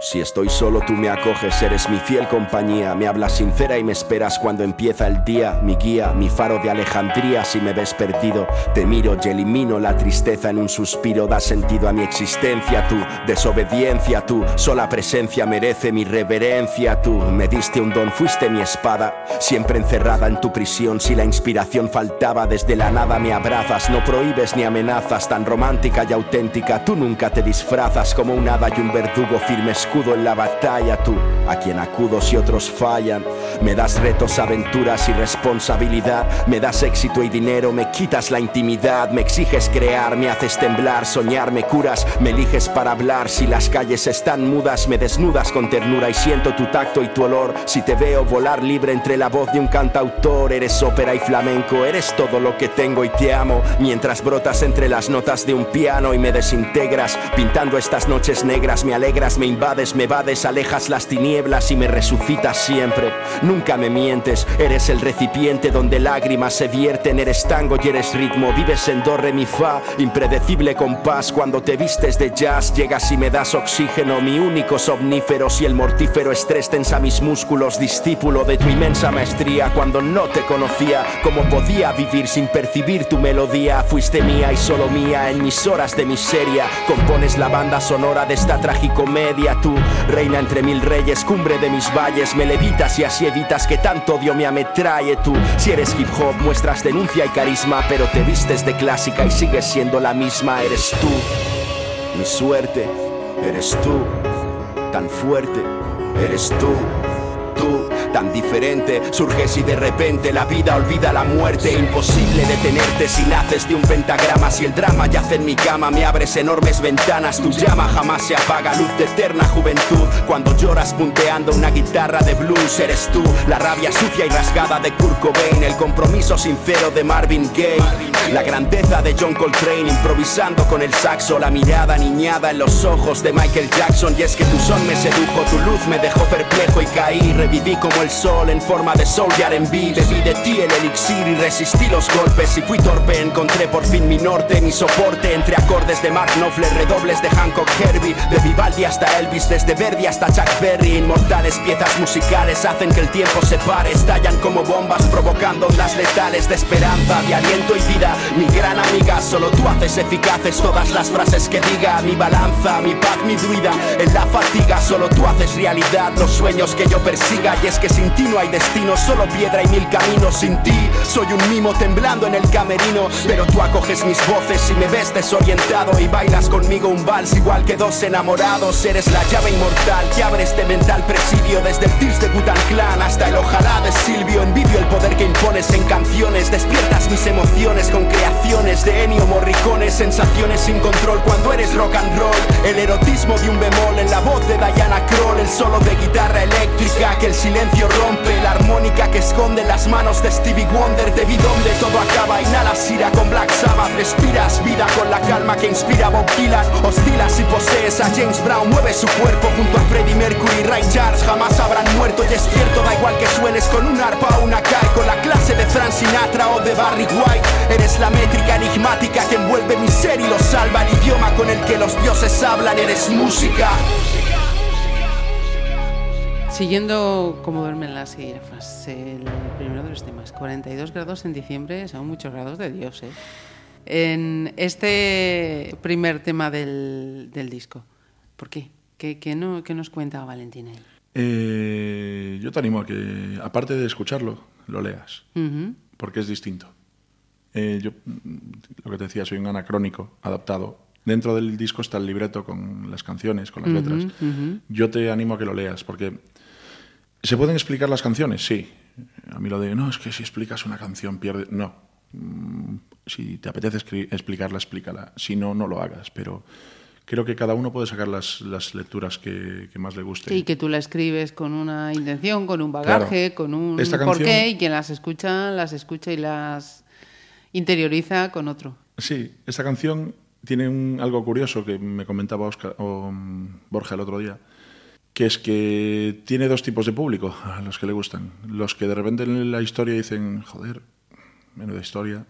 Si estoy solo, tú me acoges, eres mi fiel compañía. Me hablas sincera y me esperas cuando empieza el día. Mi guía, mi faro de Alejandría. Si me ves perdido, te miro y elimino la tristeza en un suspiro. Da sentido a mi existencia, tu desobediencia, tu sola presencia merece mi reverencia. Tú me diste un don, fuiste mi espada. Siempre encerrada en tu prisión. Si la inspiración faltaba, desde la nada me abrazas. No prohíbes ni amenazas, tan romántica y auténtica. Tú nunca te disfrazas como un hada y un verdugo firme escudo en la batalla. Tú, a quien acudo si otros fallan. Me das retos, aventuras y responsabilidad. Me das éxito y dinero, me quitas la intimidad. Me exiges crear, me haces temblar, soñar, me curas. Me eliges para hablar. Si las calles están mudas, me desnudas con ternura y siento tu tacto y tu olor. Si te veo volar libre entre la voz de un cantautor, eres ópera y flamenco, eres todo lo que tengo y te amo. Mientras brotas entre las notas de un piano y me desintegras, pintando estas noches negras, me alegras, me invades, me vades, alejas las tinieblas y me resucitas siempre. Nunca me mientes, eres el recipiente donde lágrimas se vierten, eres tango y eres ritmo, vives en do, re, mi, fa, impredecible compás. Cuando te vistes de jazz, llegas y me das oxígeno, mi único somnífero. Si el mortífero estrés tensa mis músculos, discípulo de tu inmensa maestría. Cuando no te conocía, cómo podía vivir sin percibir tu melodía. Fuiste mía y solo mía en mis horas de miseria. Compones la banda sonora de esta tragicomedia. Reina entre mil reyes, cumbre de mis valles, me levitas y así evitas que tanto odio me ametrae. Tú, si eres hip hop, muestras denuncia y carisma, pero te vistes de clásica y sigues siendo la misma. Eres tú, mi suerte, eres tú, tan fuerte, eres tú. Tan diferente, surges y de repente la vida olvida la muerte. Imposible detenerte si naces de un pentagrama. Si el drama yace en mi cama, me abres enormes ventanas. Tu llama jamás se apaga, luz de eterna juventud. Cuando lloras punteando una guitarra de blues, eres tú. La rabia sucia y rasgada de Kurt Cobain, el compromiso sincero de Marvin Gaye. La grandeza de John Coltrane, improvisando con el saxo. La mirada niñada en los ojos de Michael Jackson. Y es que tu son me sedujo, tu luz me dejó perplejo y caí. Reviví como el sol en forma de soul y R&B. Bebí de ti el elixir y resistí los golpes. Y fui torpe, encontré por fin mi norte, mi soporte. Entre acordes de Mark Knopfler, redobles de Hancock Herbie. De Vivaldi hasta Elvis, desde Verdi hasta Chuck Berry. Inmortales piezas musicales hacen que el tiempo se pare. Estallan como bombas provocando ondas letales de esperanza, de aliento y vida. Mi gran amiga, solo tú haces eficaces todas las frases que diga. Mi balanza, mi paz, mi druida. En la fatiga, solo tú haces realidad los sueños que yo persiga. Y es que sin ti no hay destino, solo piedra y mil caminos. Sin ti soy un mimo temblando en el camerino. Pero tú acoges mis voces y me ves desorientado. Y bailas conmigo un vals igual que dos enamorados. Eres la llave inmortal que abre este mental presidio. Desde el Tears de Butan Clan hasta el ojalá de Silvio. Envidio el poder que impones en canciones. Despiertas mis emociones con creaciones de Ennio Morricone. Sensaciones sin control cuando eres rock and roll. El erotismo de un bemol en la voz de Diana Kroll. El solo de guitarra eléctrica que el silencio rompe. La armónica que esconde las manos de Stevie Wonder. Vi donde todo acaba. Inhalas ira con Black Sabbath. Respiras vida con la calma que inspira Bob Dylan. Hostilas y posees a James Brown. Mueve su cuerpo junto a Freddie Mercury. Ray Charles jamás habrán muerto. Y es cierto, da igual que suenes con un arpa o una cae. Con la clase de Frank Sinatra o de Barry White. Eres la métrica enigmática que envuelve mi ser y lo salva. El idioma con el que los dioses hablan. Eres música. Siguiendo como duermen las jirafas, el primero de los temas, 42 grados en diciembre, son muchos grados de Dios, ¿eh? En este primer tema del, del disco, ¿por qué? ¿Qué, qué no, qué nos cuenta Valentina ahí? Eh, yo te animo a que, aparte de escucharlo, lo leas, Ujú. porque es distinto. Eh, yo, mm, lo que te decía, soy un anacrónico adaptado. Dentro del disco está el libreto con las canciones, con las letras. Yo te animo a que lo leas, porque ¿se pueden explicar las canciones? Sí. a mí lo de, no, es que si explicas una canción pierde... No. Mm, Si te apetece explicarla, explícala. Si no, no lo hagas. Pero creo que cada uno puede sacar las, las lecturas que, que más le guste. Sí, que tú la escribes con una intención, con un bagaje, Claro. con un Esta canción- porqué, y quien las escucha, las escucha y las interioriza con otro. Sí, esta canción tiene un- algo curioso que me comentaba Oscar, o, mm, Borja el otro día, que es que tiene dos tipos de público a los que le gustan. Los que de repente en la historia dicen, joder, menuda historia,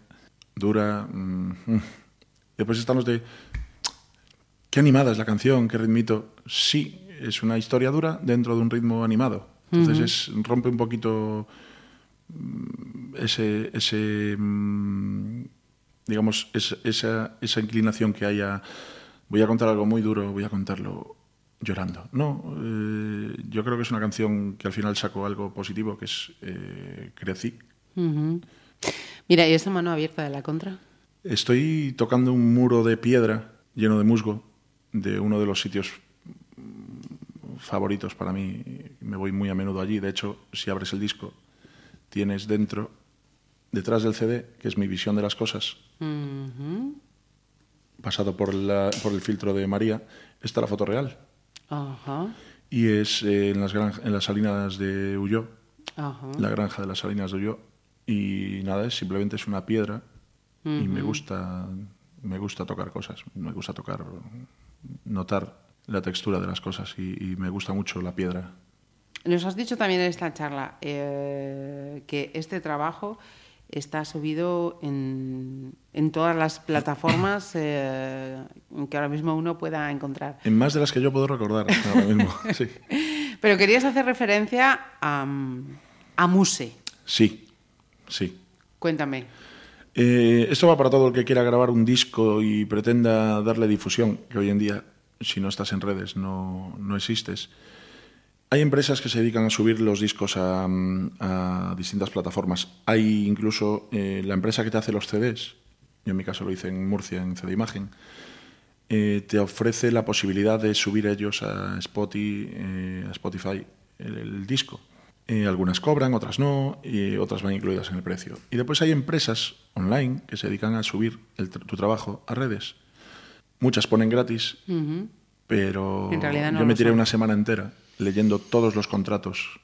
dura. mm, mm". Después están los de, qué animada es la canción, qué ritmito. Sí, es una historia dura dentro de un ritmo animado. Entonces es, rompe un poquito mm, ese, ese mm, digamos, es- esa, esa inclinación que haya, voy a contar algo muy duro, voy a contarlo llorando. No, eh, yo creo que es una canción que al final sacó algo positivo, que es eh, Crecí. Mira, ¿y esa mano abierta de la contra? Estoy tocando un muro de piedra lleno de musgo de uno de los sitios mm, favoritos para mí. Me voy muy a menudo allí. De hecho, si abres el disco, tienes dentro, detrás del CD, que es mi visión de las cosas, pasado por, la- por el filtro de María, está la foto real. Ajá, Y es eh, en, las en las salinas de Uyó, ajá. la granja de las salinas de Uyó. Y nada, es simplemente es una piedra y me gusta, me gusta tocar cosas, me gusta tocar, notar la textura de las cosas y, y me gusta mucho la piedra. Nos has dicho también en esta charla eh, que este trabajo está subido en, en todas las plataformas eh, que ahora mismo uno pueda encontrar. En más de las que yo puedo recordar ahora mismo. Sí, Pero querías hacer referencia a, a Muse. sí. sí. Cuéntame. Eh, esto va para todo el que quiera grabar un disco y pretenda darle difusión, que hoy en día, si no estás en redes, no, no existes. Hay empresas que se dedican a subir los discos a, mm, a distintas plataformas. Hay incluso eh, la empresa que te hace los CDs, yo en mi caso lo hice en Murcia, en CD Imagen, eh, te ofrece la posibilidad de subir ellos a Spotify, eh, a Spotify el, el disco. Algunas cobran, otras no, y otras van incluidas en el precio. Y después hay empresas online que se dedican a subir el tu trabajo a redes. Muchas ponen gratis, pero En realidad no yo me tiré son. una semana entera leyendo todos los contratos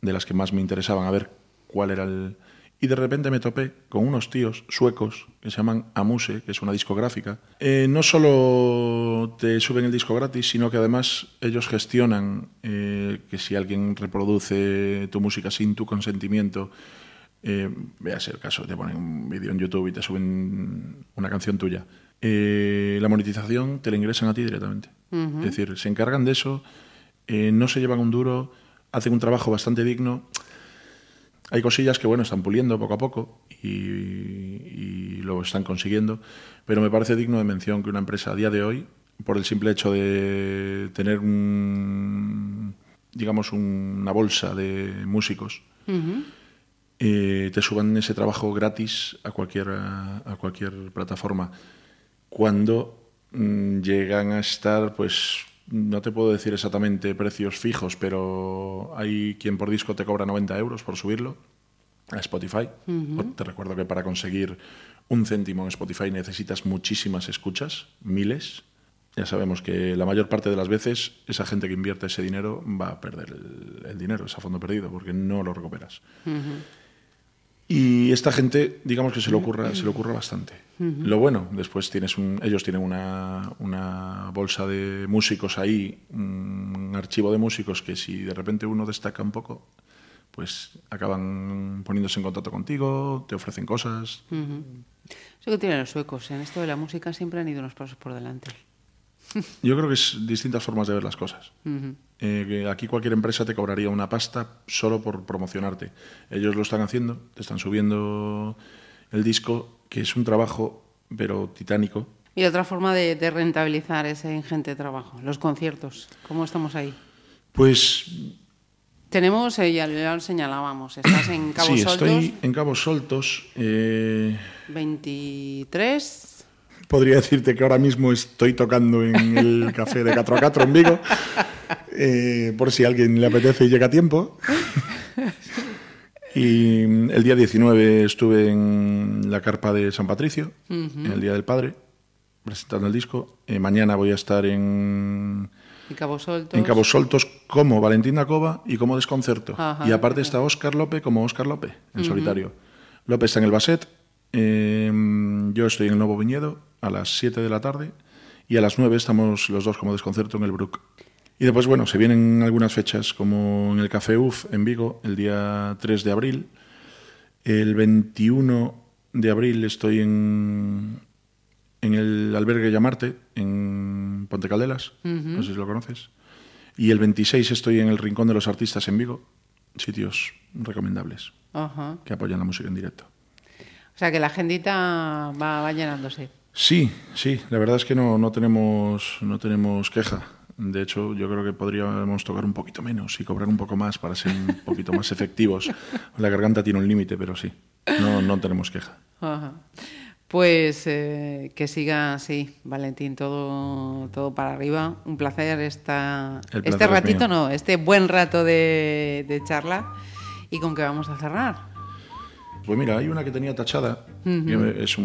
de las que más me interesaban, a ver cuál era el... Y de repente me topé con unos tíos suecos que se llaman Amuse, que es una discográfica. Eh, no solo te suben el disco gratis, sino que además ellos gestionan eh, que si alguien reproduce tu música sin tu consentimiento, eh, veas el caso, te ponen un vídeo en YouTube y te suben una canción tuya. Eh, la monetización te la ingresan a ti directamente. Es decir, se encargan de eso, eh, no se llevan un duro, hacen un trabajo bastante digno. Hay cosillas que, bueno, están puliendo poco a poco y, y lo están consiguiendo, pero me parece digno de mención que una empresa a día de hoy, por el simple hecho de tener un, digamos, una bolsa de músicos, eh, te suban ese trabajo gratis a cualquier, a cualquier plataforma. Cuando mm, llegan a estar, pues no te puedo decir exactamente precios fijos, pero hay quien por disco te cobra 90 euros por subirlo a Spotify. Te recuerdo que para conseguir un céntimo en Spotify necesitas muchísimas escuchas, miles. Ya sabemos que la mayor parte de las veces esa gente que invierte ese dinero va a perder el, el dinero, es a fondo perdido, porque no lo recuperas. Y esta gente, digamos que se le ocurra, se le ocurra bastante. Lo bueno, después tienes un, ellos tienen una, una bolsa de músicos ahí, un archivo de músicos que si de repente uno destaca un poco, pues acaban poniéndose en contacto contigo, te ofrecen cosas. Eso que tienen los suecos. En esto de la música siempre han ido unos pasos por delante. Yo creo que es distintas formas de ver las cosas. Eh, aquí cualquier empresa te cobraría una pasta solo por promocionarte. Ellos lo están haciendo, te están subiendo el disco, que es un trabajo, pero titánico. Y otra forma de, de rentabilizar ese ingente trabajo, los conciertos. ¿Cómo estamos ahí? Pues Tenemos, eh, ya, lo señalábamos, estás en Cabo sí, Soltos, estoy en Cabos Soltos. eh, 23. podría decirte que ahora mismo estoy tocando en el café de 4 a 4 en Vigo, eh, por si a alguien le apetece y llega a tiempo. Y mm, el día 19 estuve en la carpa de San Patricio, en el Día del Padre, presentando el disco. Eh, mañana voy a estar en, En Cabo Soltos. en Cabos Soltos como Valentín Cova y como Desconcerto. Ajá. y aparte está Óscar López como Óscar López, en solitario. López está en el Baset, eh, yo estoy en el Nuevo Viñedo a las 7 de la tarde y a las 9 estamos los dos como Desconcerto en el Brook. Y después, bueno, se vienen algunas fechas, como en el Café UF en Vigo, el día 3 de abril. El 21 de abril estoy en, en el albergue Llamarte, en Ponte Caldelas, no sé si lo conoces. Y el 26 estoy en el Rincón de los Artistas en Vigo, sitios recomendables que apoyan la música en directo. O sea que la agendita va, va llenándose. Sí, sí, la verdad es que no, no, tenemos, no tenemos queja. De hecho, yo creo que podríamos tocar un poquito menos y cobrar un poco más para ser un poquito más efectivos. La garganta tiene un límite, pero sí, no, no tenemos queja. Ajá. Pues eh, que siga así, Valentín, todo, todo para arriba. Un placer esta, este es ratito, no, este buen rato de, de charla. ¿Y con qué vamos a cerrar? Pues mira, hay una que tenía tachada, que es un,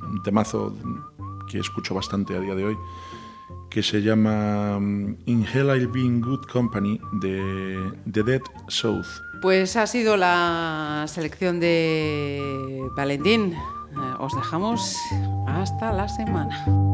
un temazo que escucho bastante a día de hoy, que se llama In Hell I'll Be in Good Company de The Dead South. Pues ha sido la selección de Valentín. Eh, os dejamos hasta la semana.